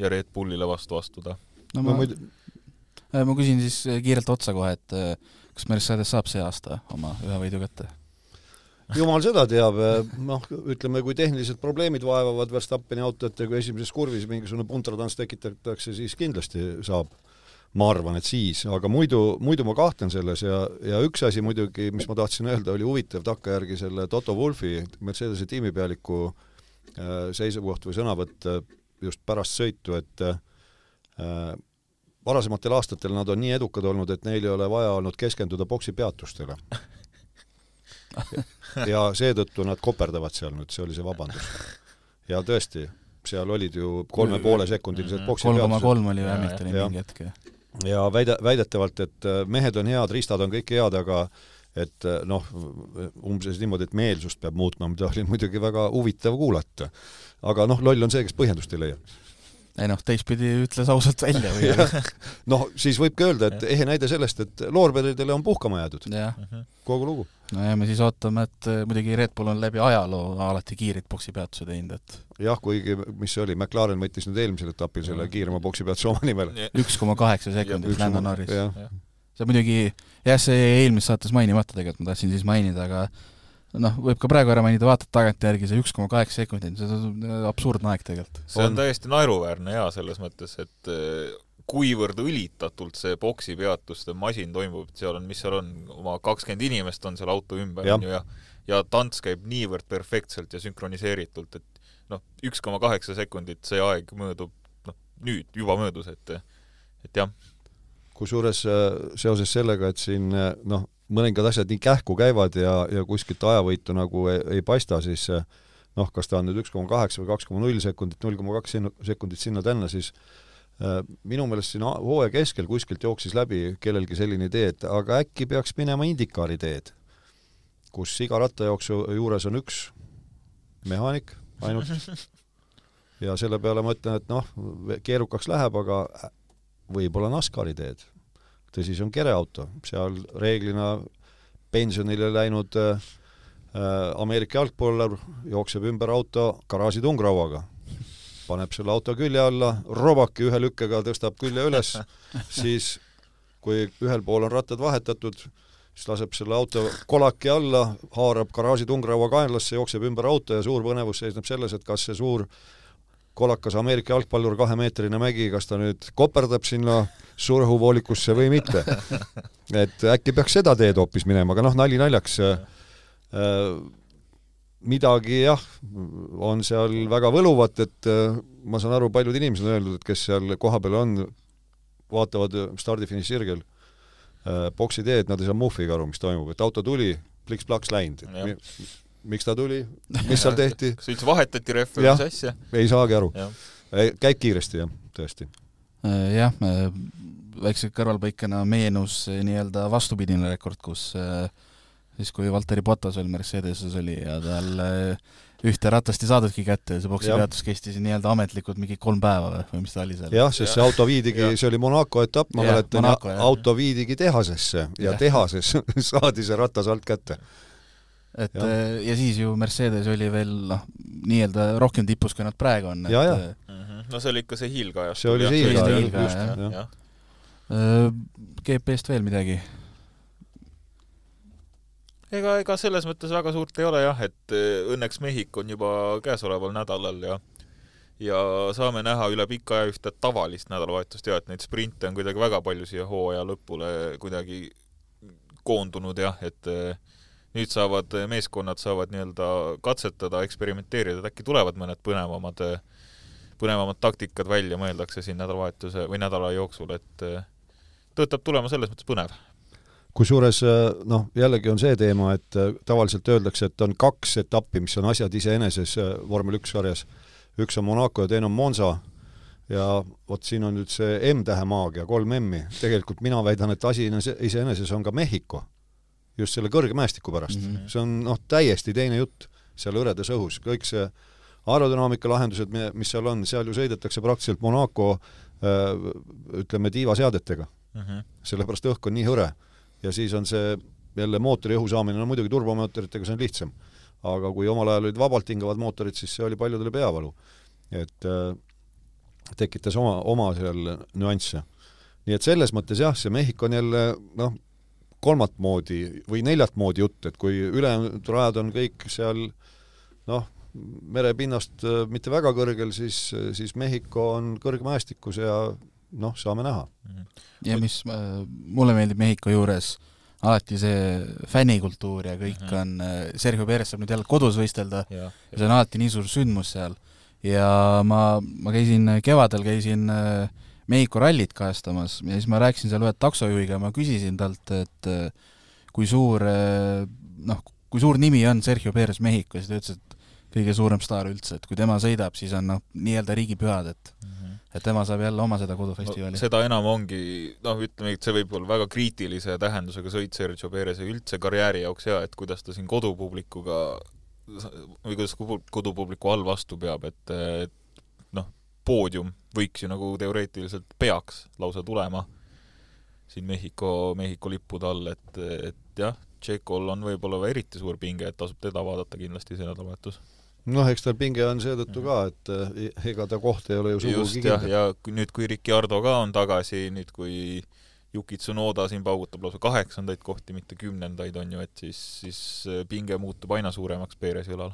ja Red Bullile vastu astuda. no ma, äh, ma küsin siis äh, kiirelt otsa kohe, et äh, kas Mercedes saab see aasta oma ühe võidu kätte? jumal seda teab, noh, ütleme, kui tehnilised probleemid vaevavad Verstappeni autot ja kui esimeses kurvis mingisugune puntratants tekitatakse, siis kindlasti saab ma arvan, et siis, aga muidu, muidu ma kahtlen selles ja, ja üks asi muidugi, mis ma tahtsin öelda, oli huvitav takkajärgi selle Toto Wolfi, Mercedese tiimipealiku äh, seisukoht või sõnavõtt äh, just pärast sõitu, et äh, varasematel aastatel nad on nii edukad olnud, et neil ei ole vaja olnud keskenduda boksi peatustele. ja seetõttu nad koperdavad seal nüüd, see oli see vabandus. ja tõesti, seal olid ju kolme poole sekundilised boksi kolm koma kolm oli Hamiltoni mingi hetk, jah ja väide, väidetavalt, et äh, mehed on head, riistad on kõik head, aga et äh, noh, umbes niimoodi, et meelsust peab muutma, mida oli muidugi väga huvitav kuulata. aga noh, loll on see, kes põhjendust ei leia ei noh, teistpidi ütles ausalt välja või noh, siis võibki öelda, et ehe näide sellest, et loorberidele on puhkama jäädud. kogu lugu. no ja me siis ootame, et eh, muidugi Red Bull on läbi ajaloo alati kiireid poksipeatuse teinud, et jah, kuigi mis see oli, McLaren võttis nüüd eelmisel etapil selle kiirema poksipeatuse oma nimele. üks koma kaheksa sekundit Lando Norris. see muidugi, jah, see jäi eelmises saates mainimata tegelikult, ma tahtsin siis mainida, aga noh, võib ka praegu ära mainida, vaatad tagantjärgi see üks koma kaheksa sekundit, see on absurdne aeg tegelikult. see on, on täiesti naeruväärne jaa, selles mõttes, et eh, kuivõrd õlitatult see boksi peatuste masin toimub, et seal on, mis seal on, oma kakskümmend inimest on seal auto ümber, on ju, ja ja tants käib niivõrd perfektselt ja sünkroniseeritult, et noh, üks koma kaheksa sekundit, see aeg möödub noh, nüüd juba möödus, et et jah. kusjuures äh, seoses sellega, et siin äh, noh, mõningad asjad nii kähku käivad ja, ja kuskilt ajavõitu nagu ei, ei paista, siis noh, kas ta on nüüd üks koma kaheksa või kaks koma null sekundit, null koma kaks sekundit sinna-tänna, siis äh, minu meelest siin hooaja keskel kuskilt jooksis läbi kellelgi selline idee, et aga äkki peaks minema Indikaari teed, kus iga rattajooksu juures on üks mehaanik ainult. Ja selle peale ma ütlen, et noh, keerukaks läheb, aga võib-olla NASCARi teed tõsi, see on kereauto, seal reeglina pensionile läinud äh, Ameerika jalgpallur jookseb ümber auto garaaži tungrauaga, paneb selle auto külje alla, robaki ühe lükkega tõstab külje üles, siis kui ühel pool on rattad vahetatud, siis laseb selle auto kolaki alla, haarab garaaži tungraua kaenlasse, jookseb ümber auto ja suur põnevus seisneb selles, et kas see suur kolakas Ameerika jalgpallur, kahemeetrine mägi, kas ta nüüd koperdab sinna suurõhuvoolikusse või mitte. et äkki peaks seda teed hoopis minema, aga noh, nali naljaks äh,, midagi jah, on seal väga võluvat, et äh, ma saan aru, paljud inimesed on öeldud, et kes seal kohapeal on, vaatavad stardi-finiširgel äh, boksi teed, nad ei saa muhviga aru, mis toimub, et auto tuli, pliks-plaks läinud miks ta tuli, mis seal tehti. kas üldse vahetati rehve või mis asja? ei saagi aru. käib kiiresti, jah, tõesti. Äh, jah, väikse kõrvalpõikena meenus nii-öelda vastupidine rekord, kus äh, siis, kui Valteri Bottas veel Mercedeses oli ja tal äh, ühte ratast ei saadudki kätte ja see poksipeatus kestis nii-öelda ametlikult mingi kolm päeva või, või mis ta oli seal? jah, sest see auto viidigi, see oli Monaco etapp, ma mäletan, auto viidigi tehasesse ja, ja. tehases saadi see ratas alt kätte et ja. ja siis ju Mercedes oli veel noh, nii-öelda rohkem tipus, kui nad praegu on, et ja. Mhm. no see oli ikka see hiilgaja. see oli see hiilgaja, just, äh, GP-st veel midagi? ega, ega selles mõttes väga suurt ei ole jah, et eh, õnneks Mehhiko on juba käesoleval nädalal ja ja saame näha üle pika aja ühte tavalist nädalavahetust ja et neid sprinte on kuidagi väga palju siia hooaja lõpule kuidagi koondunud jah, et eh, nüüd saavad meeskonnad saavad nii-öelda katsetada, eksperimenteerida, et äkki tulevad mõned põnevamad, põnevamad taktikad välja, mõeldakse siin nädalavahetuse või nädala jooksul, et eh, tõotab tulema selles mõttes põnev. kusjuures noh, jällegi on see teema, et tavaliselt öeldakse, et on kaks etappi, mis on asjad iseeneses vormel üks sarjas. üks on Monaco ja teine on Monza ja vot siin on nüüd see M-tähe maagia, kolm M-i. tegelikult mina väidan, et asi ise- iseenesest on ka Mehhiko. Just selle kõrgemäestiku pärast mm. -hmm. see on noh, täiesti teine jutt seal hõredas õhus, kõik see aerodünaamika lahendused, mis seal on, seal ju sõidetakse praktiliselt Monaco äh, ütleme, tiivaseadetega Mm -hmm. sellepärast õhk on nii hõre. ja siis on see jälle mootori õhu saamine, no muidugi turbomootoritega see on lihtsam. aga kui omal ajal olid vabalt hingavad mootorid, siis see oli paljudele peavalu. et äh, tekitas oma, oma seal nüansse. nii et selles mõttes jah, see Mehhiko on jälle noh, kolmat moodi või neljat moodi jutt, et kui ülejäänud rajad on kõik seal noh, merepinnast äh, mitte väga kõrgel, siis, siis Mehhiko on kõrgmäestikus ja noh, saame näha ja mis äh, mulle meeldib Mehhiko juures, alati see fännikultuur ja kõik Mhm. on, Sergio Perez saab nüüd jälle kodus võistelda jah, ja see on alati nii suur sündmus seal. ja ma, ma käisin kevadel, käisin äh, Mehhiko rallit kajastamas ja siis ma rääkisin seal ühe taksojuhiga, ma küsisin talt, et äh, kui suur äh, noh, kui suur nimi on Sergio Perez Mehhikos ja ta ütles, et kõige suurem staar üldse, et kui tema sõidab, siis on noh, nii-öelda riigipühad, et et tema saab jälle oma seda kodufestivali. No, seda enam ongi, noh, ütleme, et see võib olla väga kriitilise tähendusega sõit Sergio Perez'i üldse karjääri jaoks ja et kuidas ta siin kodupublikuga või kuidas pu- kodupubliku all vastu peab, et, et noh, poodium võiks ju nagu teoreetiliselt peaks lausa tulema siin Mehhiko, Mehhiko lippude all, et, et jah, Tšekol on võib-olla eriti suur pinge, et tasub teda vaadata kindlasti see nädalavahetus. noh, eks tal pinge on seetõttu ka, et eh, ega ta koht ei ole ju sugugi kindel. ja nüüd, kui Ricciardo ka on tagasi, nüüd kui Yuki Tsunoda siin paugutab lausa kaheksandaid kohti, mitte kümnendaid, on ju, et siis, siis pinge muutub aina suuremaks Perezi õlal.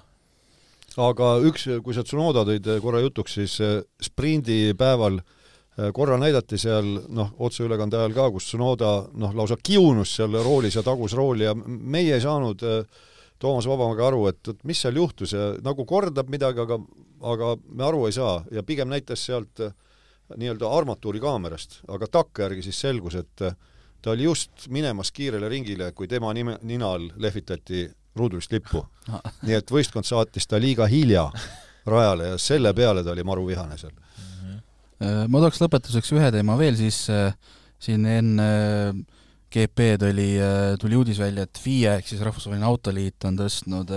Aga üks, kui sa Tsunoda tõid eh, korra jutuks, siis eh, sprindipäeval eh, korra näidati seal noh, otseülekande ajal ka, kus Tsunoda noh, lausa kiunus seal roolis ja tagus rooli ja meie ei saanud Toomas Vabamäega aru, et, et mis seal juhtus ja nagu kordab midagi, aga aga me aru ei saa. Ja pigem näitas sealt nii-öelda armatuurikaamerast, aga takkajärgi siis selgus, et ta oli just minemas kiirele ringile, kui tema nime, nina all lehvitati ruudulist lippu. nii et võistkond saatis ta liiga hilja rajale ja selle peale ta oli maru vihane seal. Äh, ma tooks lõpetuseks ühe teema veel, siis äh, siin enne äh, GP-d oli, tuli uudis välja, et FIE ehk siis Rahvusvaheline Autoliit on tõstnud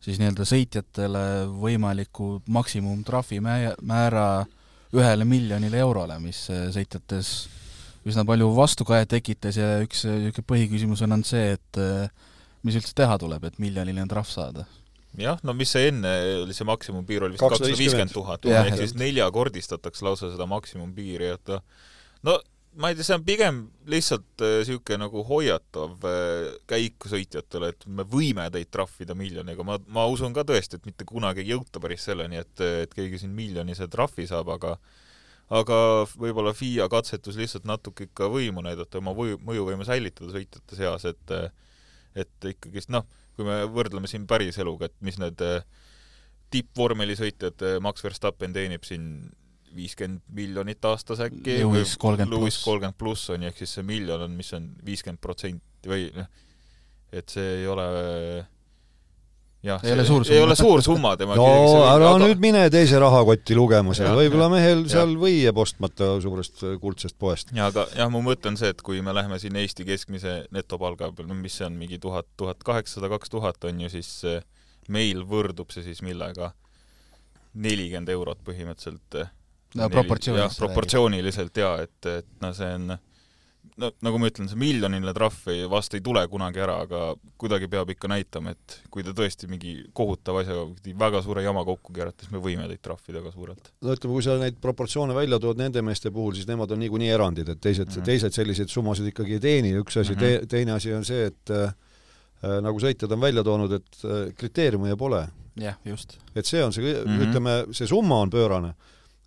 siis nii-öelda sõitjatele võimaliku maksimumtrahvi mä- määra ühele miljonile eurole, mis sõitjates üsna palju vastukaja tekitas ja üks niisugune põhiküsimus on olnud see, et mis üldse teha tuleb, et miljoniline trahv saada? Jah, no mis see enne oli, see maksimumpiir oli vist Kakssada viiskümmend. tuhat, ehk siis neljakordistatakse lausa seda maksimumpiiri, et no ma ei tea, see on pigem lihtsalt niisugune nagu hoiatav äh, käik sõitjatele, et me võime teid trahvida miljoniga, ma, ma usun ka tõesti, et mitte kunagi ei jõuta päris selleni, et, et keegi siin miljonise trahvi saab, aga aga võib-olla FIA katsetus lihtsalt natuke ikka võimu näidata, oma mõju, mõjuvõime säilitada sõitjate seas, et et ikkagist noh, kui me võrdleme siin päriseluga, et mis need eh, tippvormelisõitjad, Max Verstappen teenib siin viiskümmend miljonit aastas äkki, Lewis 30 Lewis pluss. kolmkümmend pluss on ju, ehk siis see miljon on, mis on viiskümmend protsenti või noh, et see ei ole jah, Ei ole suur ei summa. ole suur summa tema no ära aga... nüüd mine teise rahakotti lugema seal, võib-olla mehel jah. seal või jääb ostmata suurest äh, kuldsest poest. ja aga jah, mu mõte on see, et kui me läheme siin Eesti keskmise netopalga peal, no mis see on, mingi tuhat, tuhat kaheksasada, kaks tuhat on ju, siis eh, meil võrdub see siis millega? nelikümmend eurot põhimõtteliselt. No proportsiooniliselt proportsiooniliselt jaa, et, et noh, see on no nagu ma ütlen, see miljoniline trahv ei, vast ei tule kunagi ära, aga kuidagi peab ikka näitama, et kui te tõesti mingi kohutava asjaga väga suure jama kokku keerate, siis me võime teid trahvida ka suurelt. no ütleme, kui sa neid proportsioone välja tood nende meeste puhul, siis nemad on niikuinii erandid, et teised mm, -hmm. teised selliseid summasid ikkagi ei teeni, üks asi mm, -hmm. te, teine asi on see, et äh, nagu sõitjad on välja toonud, et äh, kriteeriume pole. jah, just. et see on see mm, -hmm. ütleme, see summa on pöörane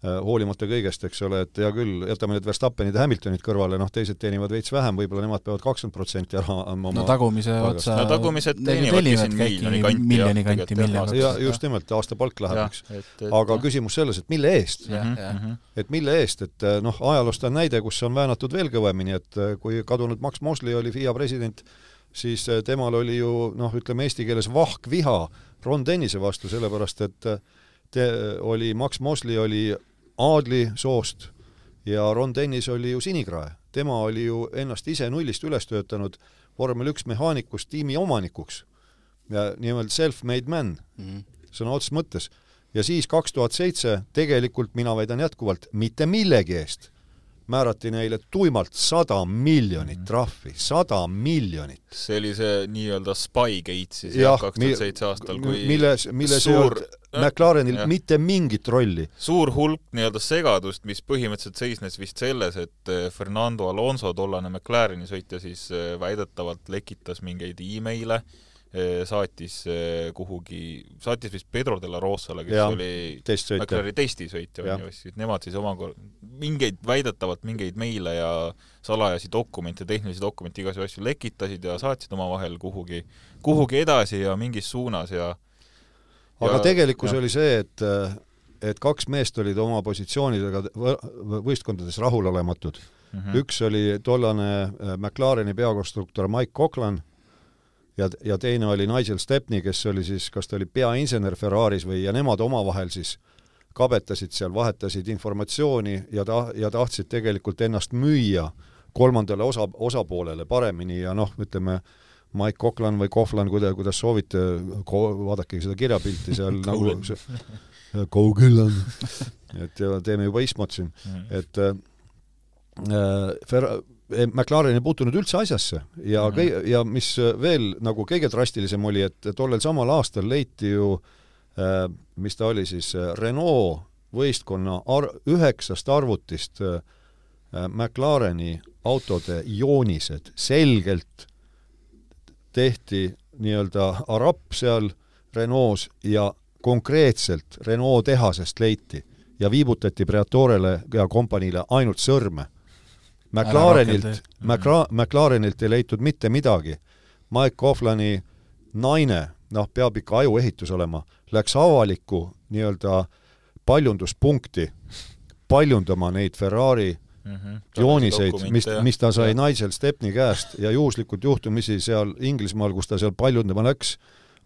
hoolimata kõigest, eks ole, et hea küll, jätame need Verstappenid ja Hamiltonid kõrvale, noh, teised teenivad veits vähem, võib-olla nemad peavad kakskümmend protsenti ära andma oma no tagumise otsa no tagumised teenivadki siin miljoni kanti. miljoni kanti, miljoni ja just nimelt, aasta palk läheb, eks. aga et, küsimus selles, et mille eest? et mille eest, et äh, noh, ajaloost on näide, kus on väänatud veel kõvemini, et äh, kui kadunud Max Mosley oli FIA president, siis temal oli ju noh, ütleme eesti keeles vahkviha Ron Dennise vastu, sellepärast et te, oli, Max Mosley oli Aadli soost ja Ron Dennis oli ju sinikrae, tema oli ju ennast ise nullist üles töötanud vormel üks mehaanikust tiimi omanikuks ja nii-öelda self-made man mm -hmm. sõna otseses mõttes. ja siis kaks tuhat seitse tegelikult mina väidan jätkuvalt mitte millegi eest määrati neile tuimalt sada miljonit mhm. trahvi, sada miljonit. see oli see nii-öelda Spygate siis jah, kaks tuhat seitse aastal, kui milles, milles suur McLarenil ja. mitte mingit rolli. suur hulk nii-öelda segadust, mis põhimõtteliselt seisnes vist selles, et eh, Fernando Alonso, tollane McLareni sõitja, siis eh, väidetavalt lekitas mingeid emaile, saatis kuhugi, saatis vist Pedro de la Rosale, kes ja, oli McLareni testisõitja, on ju, siis nemad siis omakorda mingeid, väidetavalt mingeid meile ja salajasi dokumente, tehnilisi dokumente, igasugu asju lekitasid ja saatsid omavahel kuhugi, kuhugi edasi ja mingis suunas ja aga ja, tegelikkus ja. oli see, et et kaks meest olid oma positsioonidega võistkondades rahulolematud mm. -hmm. üks oli tollane äh, McLareni peakonstruktor Mike Coughlin ja, ja teine oli Nigel Stepney, kes oli siis, kas ta oli peainsener Ferraris või, ja nemad omavahel siis kabetasid seal, vahetasid informatsiooni ja ta-, ja tahtsid tegelikult ennast müüa kolmandale osa, osapoolele paremini ja noh, ütleme, Mike Coughlin või Coughlin, kuida-, kuidas soovite, vaadake seda kirjapilti seal nagu Coughlin, et ja teeme juba istmot siin, mm. et äh, Fer-, eh, McLaren ei puutunud üldse asjasse ja mm. kõi-, ja mis veel nagu kõige drastilisem oli, et tollel samal aastal leiti ju äh, mis ta oli siis, Renault võistkonna ar-, üheksast arvutist äh, McLareni autode joonised selgelt tehti nii-öelda arapp seal Renault's ja konkreetselt Renault tehasest leiti ja viibutati Preatorele ja kompaniile ainult sõrme. McLarenilt, McLa-, McLarenilt ei leitud mitte midagi. Mike Coughlani naine, noh, peab ikka ajuehitus olema, läks avalikku nii-öelda paljunduspunkti paljundama neid Ferrari mm -hmm. jooniseid, mis, mis ta sai Nigel Stepney käest ja juhuslikult juhtumisi seal Inglismaal, kus ta seal paljundama läks,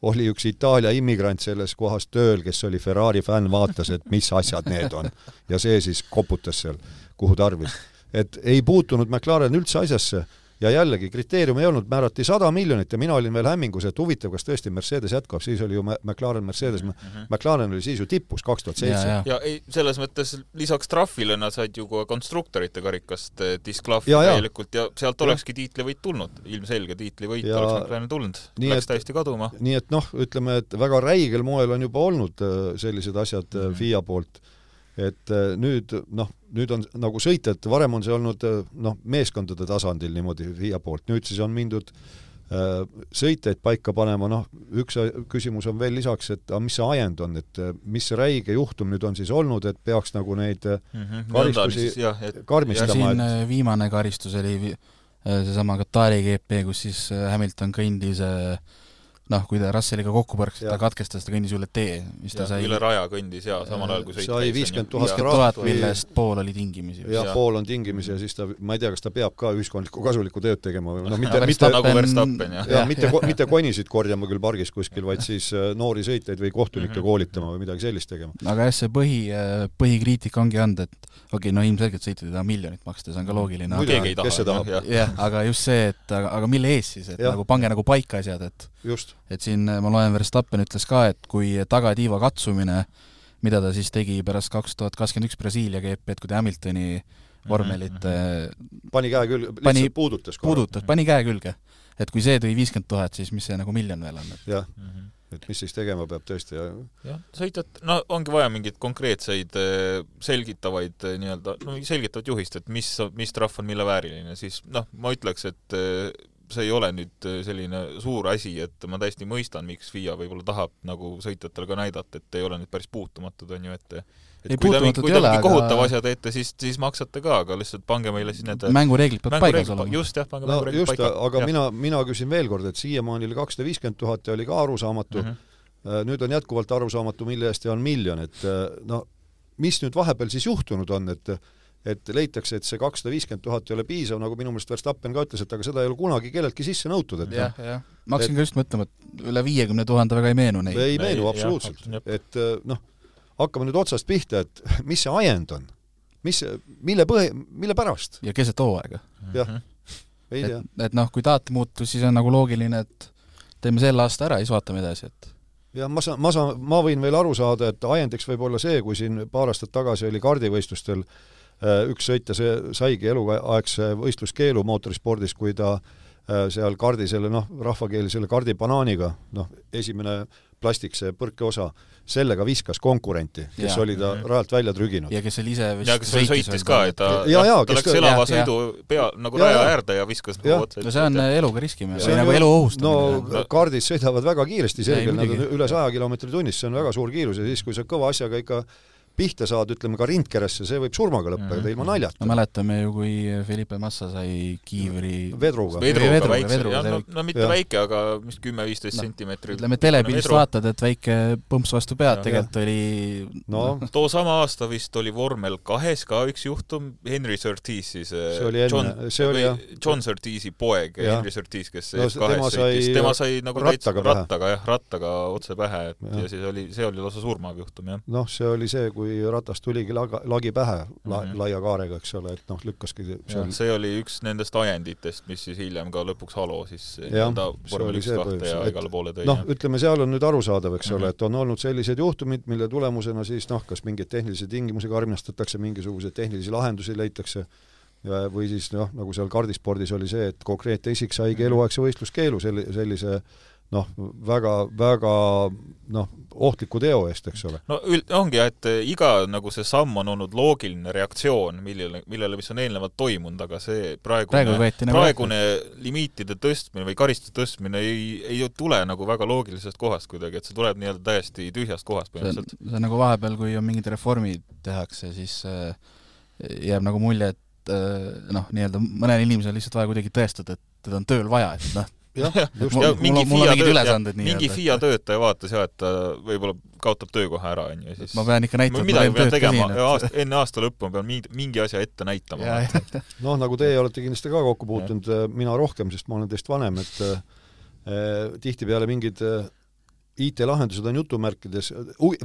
oli üks Itaalia immigrant selles kohas tööl, kes oli Ferrari fänn, vaatas, et mis asjad need on. ja see siis koputas seal, kuhu tarvis. et ei puutunud McLaren üldse asjasse ja jällegi, kriteerium ei olnud, määrati sada miljonit ja mina olin veel hämmingus, et huvitav, kas tõesti Mercedes jätkab, siis oli ju McLaren Mercedes mm, -hmm. McLaren oli siis ju tipus, kaks tuhat seitse. ja ei, selles mõttes lisaks trahvile nad said ju ka konstruktorite karikast eh, disklahvi täielikult ja sealt olekski tiitlivõit tulnud, ilmselge tiitlivõit ja... oleks McLarenil tulnud, läks et, täiesti kaduma. nii et noh, ütleme, et väga räigel moel on juba olnud eh, sellised asjad mm -hmm. FIA poolt et nüüd noh, nüüd on nagu sõitjad, varem on see olnud äh, noh, meeskondade tasandil niimoodi FIA poolt, nüüd siis on mindud äh, sõitjaid paika panema, noh, üks küsimus on veel lisaks, et aga mis see ajend on, et mis see räige juhtum nüüd on siis olnud, et peaks nagu neid mm -hmm. karistusi jah, et, karmistama. siin et... viimane karistus oli seesama Katari GP, kus siis Hamilton kõndis äh, noh, kui ta Russelliga kokku põrkas, ta katkestas, ta kõndis üle tee, mis ta ja, sai üle raja kõndis jaa, samal ajal kui sõit sai viiskümmend tuhat trahvi. millest pool oli tingimisi. jah, pool on tingimisi ja siis ta, ma ei tea, kas ta peab ka ühiskondlikku kasulikku tööd tegema või noh, mitte mitte nagu Verstappen, jah. jah, mitte, mitte konisid korjama küll pargis kuskil, vaid siis äh, noori sõitjaid või kohtunikke mm -hmm. koolitama või midagi sellist tegema. aga jah, see põhi, äh, põhikriitika ongi olnud, et okei okay,, no ilmselgelt sõitjad ei taha miljonit maksta, see on ka loogiline. keegi ei taha. tahab? jah, aga just see, et aga, aga mille eest siis, et ja. nagu pange nagu paika asjad, et just. Et siin ma loen, Verstappen ütles ka, et kui tagatiiva katsumine mida ta siis tegi pärast kaks tuhat kakskümmend üks Brasiilia GP-d, kui ta Hamiltoni vormelit äh, pani käe külge, Pani- lihtsalt puudutas korra. puudutas, pani käe külge. et kui see tõi viiskümmend tuhat, siis mis see nagu miljon veel on, jah, Mhm. et mis siis tegema peab tõesti ja jah, sõitjad, no ongi vaja mingeid konkreetseid eh, selgitavaid nii-öelda, no selgitavat juhist, et mis, mis trahv on mille vääriline, siis noh, ma ütleks, et see ei ole nüüd eh, selline suur asi, et ma täiesti mõistan, miks FIA võib-olla tahab nagu sõitjatele ka näidata, et ei ole nüüd päris puutumatud, on ju, et et Ei, kui te mingi, kui ei te ole, mingi aga- kohutava asja teete, siis, siis maksate ka, aga lihtsalt pange meile siis need mängureeglid peavad paigas olema. just jah, pange no mängureeglid just, paika. aga mina, mina küsin veel kord, et siiamaani oli kakssada viiskümmend tuhat ja oli ka arusaamatu mm, -hmm. nüüd on jätkuvalt arusaamatu, mille eest on miljon, et äh, no mis nüüd vahepeal siis juhtunud on, et et leitakse, et see kakssada viiskümmend tuhat ei ole piisav, nagu minu meelest Verstappen ka ütles, et aga seda ei ole kunagi kelleltki sisse nõutud, et jah, jah. ma hakkasin ka just mõtlema, et üle viiekümne tuhande väga ei meenu neid. ei meenu absoluutselt et äh, noh, hakkame nüüd otsast pihta, et mis see ajend on, mis, mille põhi, mille pärast, ja keset hooaega. jah. Mhm. ei tea et, et noh, kui tahate muutus, siis on nagu loogiline, et teeme selle aasta ära ja siis vaatame edasi, et jah, ma saan, ma saan, ma võin veel aru saada, et ajendiks võib olla see, kui siin paar aastat tagasi oli kardivõistlustel äh, üks sõitja, see saigi eluaegse võistluskeelu mootorispordis, kui ta äh, seal kardi selle noh, rahvakeeli selle kardibanaaniga, noh, esimene plastik, see põrkeosa, sellega viskas konkurenti, kes Jaa. oli ta rajalt välja trüginud. ja kes oli ise vist ja kas see sõitis ka, et ta, Ja- ja, ta kes läks elava jah, sõidu pea nagu Ja, raja ja. äärde ja viskas nagu otse no see on eluga riskimine See või on nagu elu no ohustamine. kardid sõidavad väga kiiresti selgelt, nad on üle saja kilomeetri tunnis, see on väga suur kiirus ja siis, kui sa kõva asjaga ikka pihta saad, ütleme ka rindkeresse, see võib surmaga lõppeda Mhm. ilma naljata no. mäletame ju, kui Felipe Massa sai kiivri vedruga. vedruga Vedruga, väikse, vedruga, no, see- no mitte jah. väike, aga mis kümme-viisteist No, sentimeetrit. ütleme, telepildist vaatad, et väike põmps vastu pead, tegelikult oli no too sama aasta vist oli vormel kahes ka üks juhtum, Henry Surtees siis See oli enne- John, see oli või jah. John Surteesi poeg. Henry Surtees, kes No no, see- kahes tema sõitis sai, tema sai nagu rattaga täitsa rattaga jah, rattaga otse pähe, et ja. ja siis oli, see oli lausa surmav juhtum jah. noh, see oli see, kui ratas tuligi laga, lagi pähe la, Mhm. laia kaarega, eks ole, et noh, lükkaski seal see oli üks nendest ajenditest, mis siis hiljem ka lõpuks Halo siis Jah, nii-öelda vormel oli üks kahte ja igale poole tõi noh, ütleme seal on nüüd arusaadav, eks ole, Mhm. et on olnud sellised juhtumid, mille tulemusena siis noh, kas mingeid tehnilisi tingimusi karmistatakse, mingisuguseid tehnilisi lahendusi leitakse või siis noh, nagu seal kardispordis oli see, et konkreetne isik saigi Mhm. eluaegse võistluskeelu selli-, sellise noh, väga, väga noh, ohtliku teo eest, eks ole. no üld-, ongi jah, et iga nagu see samm on olnud loogiline reaktsioon, millele, millele, mis on eelnevalt toimunud, aga see praegu praegune võeti nagu praegune limiitide tõstmine või karistuste tõstmine ei, ei tule nagu väga loogilisest kohast kuidagi, et see tuleb nii-öelda täiesti tühjast kohast põhimõtteliselt. see on nagu vahepeal, kui on mingid reformid tehakse, siis äh, jääb nagu mulje, et äh, noh, nii-öelda mõnel inimesel lihtsalt vaja kuidagi tõestada, et teda on tööl vaja, et noh, jah, just. ja mingi FIA töötaja- mingi FIA töötaja vaatas jah, et ta võib-olla kaotab töökoha ära, on ju, ja siis ma pean ikka näitama, et ma teen tööd tegema, aasta, enne aasta lõppu ma pean mingi, mingi asja ette näitama. noh, nagu teie olete kindlasti ka kokku puutunud, mina rohkem, sest ma olen teist vanem, et eh, tihtipeale mingid eh, IT-lahendused on jutumärkides,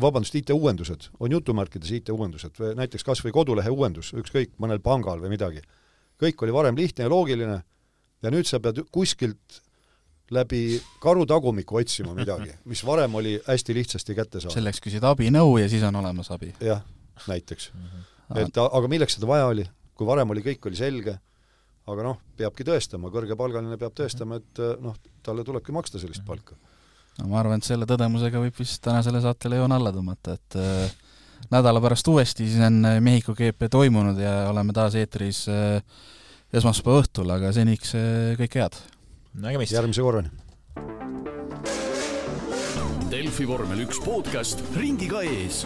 vabandust, IT-uuendused on jutumärkides IT-uuendused, näiteks kas või kodulehe uuendus, ükskõik, mõnel pangal või midagi. kõik oli varem lihtne ja loogiline ja nüüd sa pead kuskilt läbi karutagumiku otsima midagi, mis varem oli hästi lihtsasti kättesaadav. selleks küsid abinõu ja siis on olemas abi. jah, näiteks. Mhm. et a- aga milleks seda vaja oli, kui varem oli, kõik oli selge, aga noh, peabki tõestama, kõrgepalgaline peab tõestama, et eh, noh, talle tulebki maksta sellist palka. no ma arvan, et selle tõdemusega võib vist tänasele saatele joon alla tõmmata, et äh, nädala pärast uuesti siis on äh, Mehhiko GP toimunud ja oleme taas eetris äh, esmaspäeva õhtul, aga seniks äh, kõike head! Nägemist! järgmise korrani! Delfi vormel üks podcast ringiga ees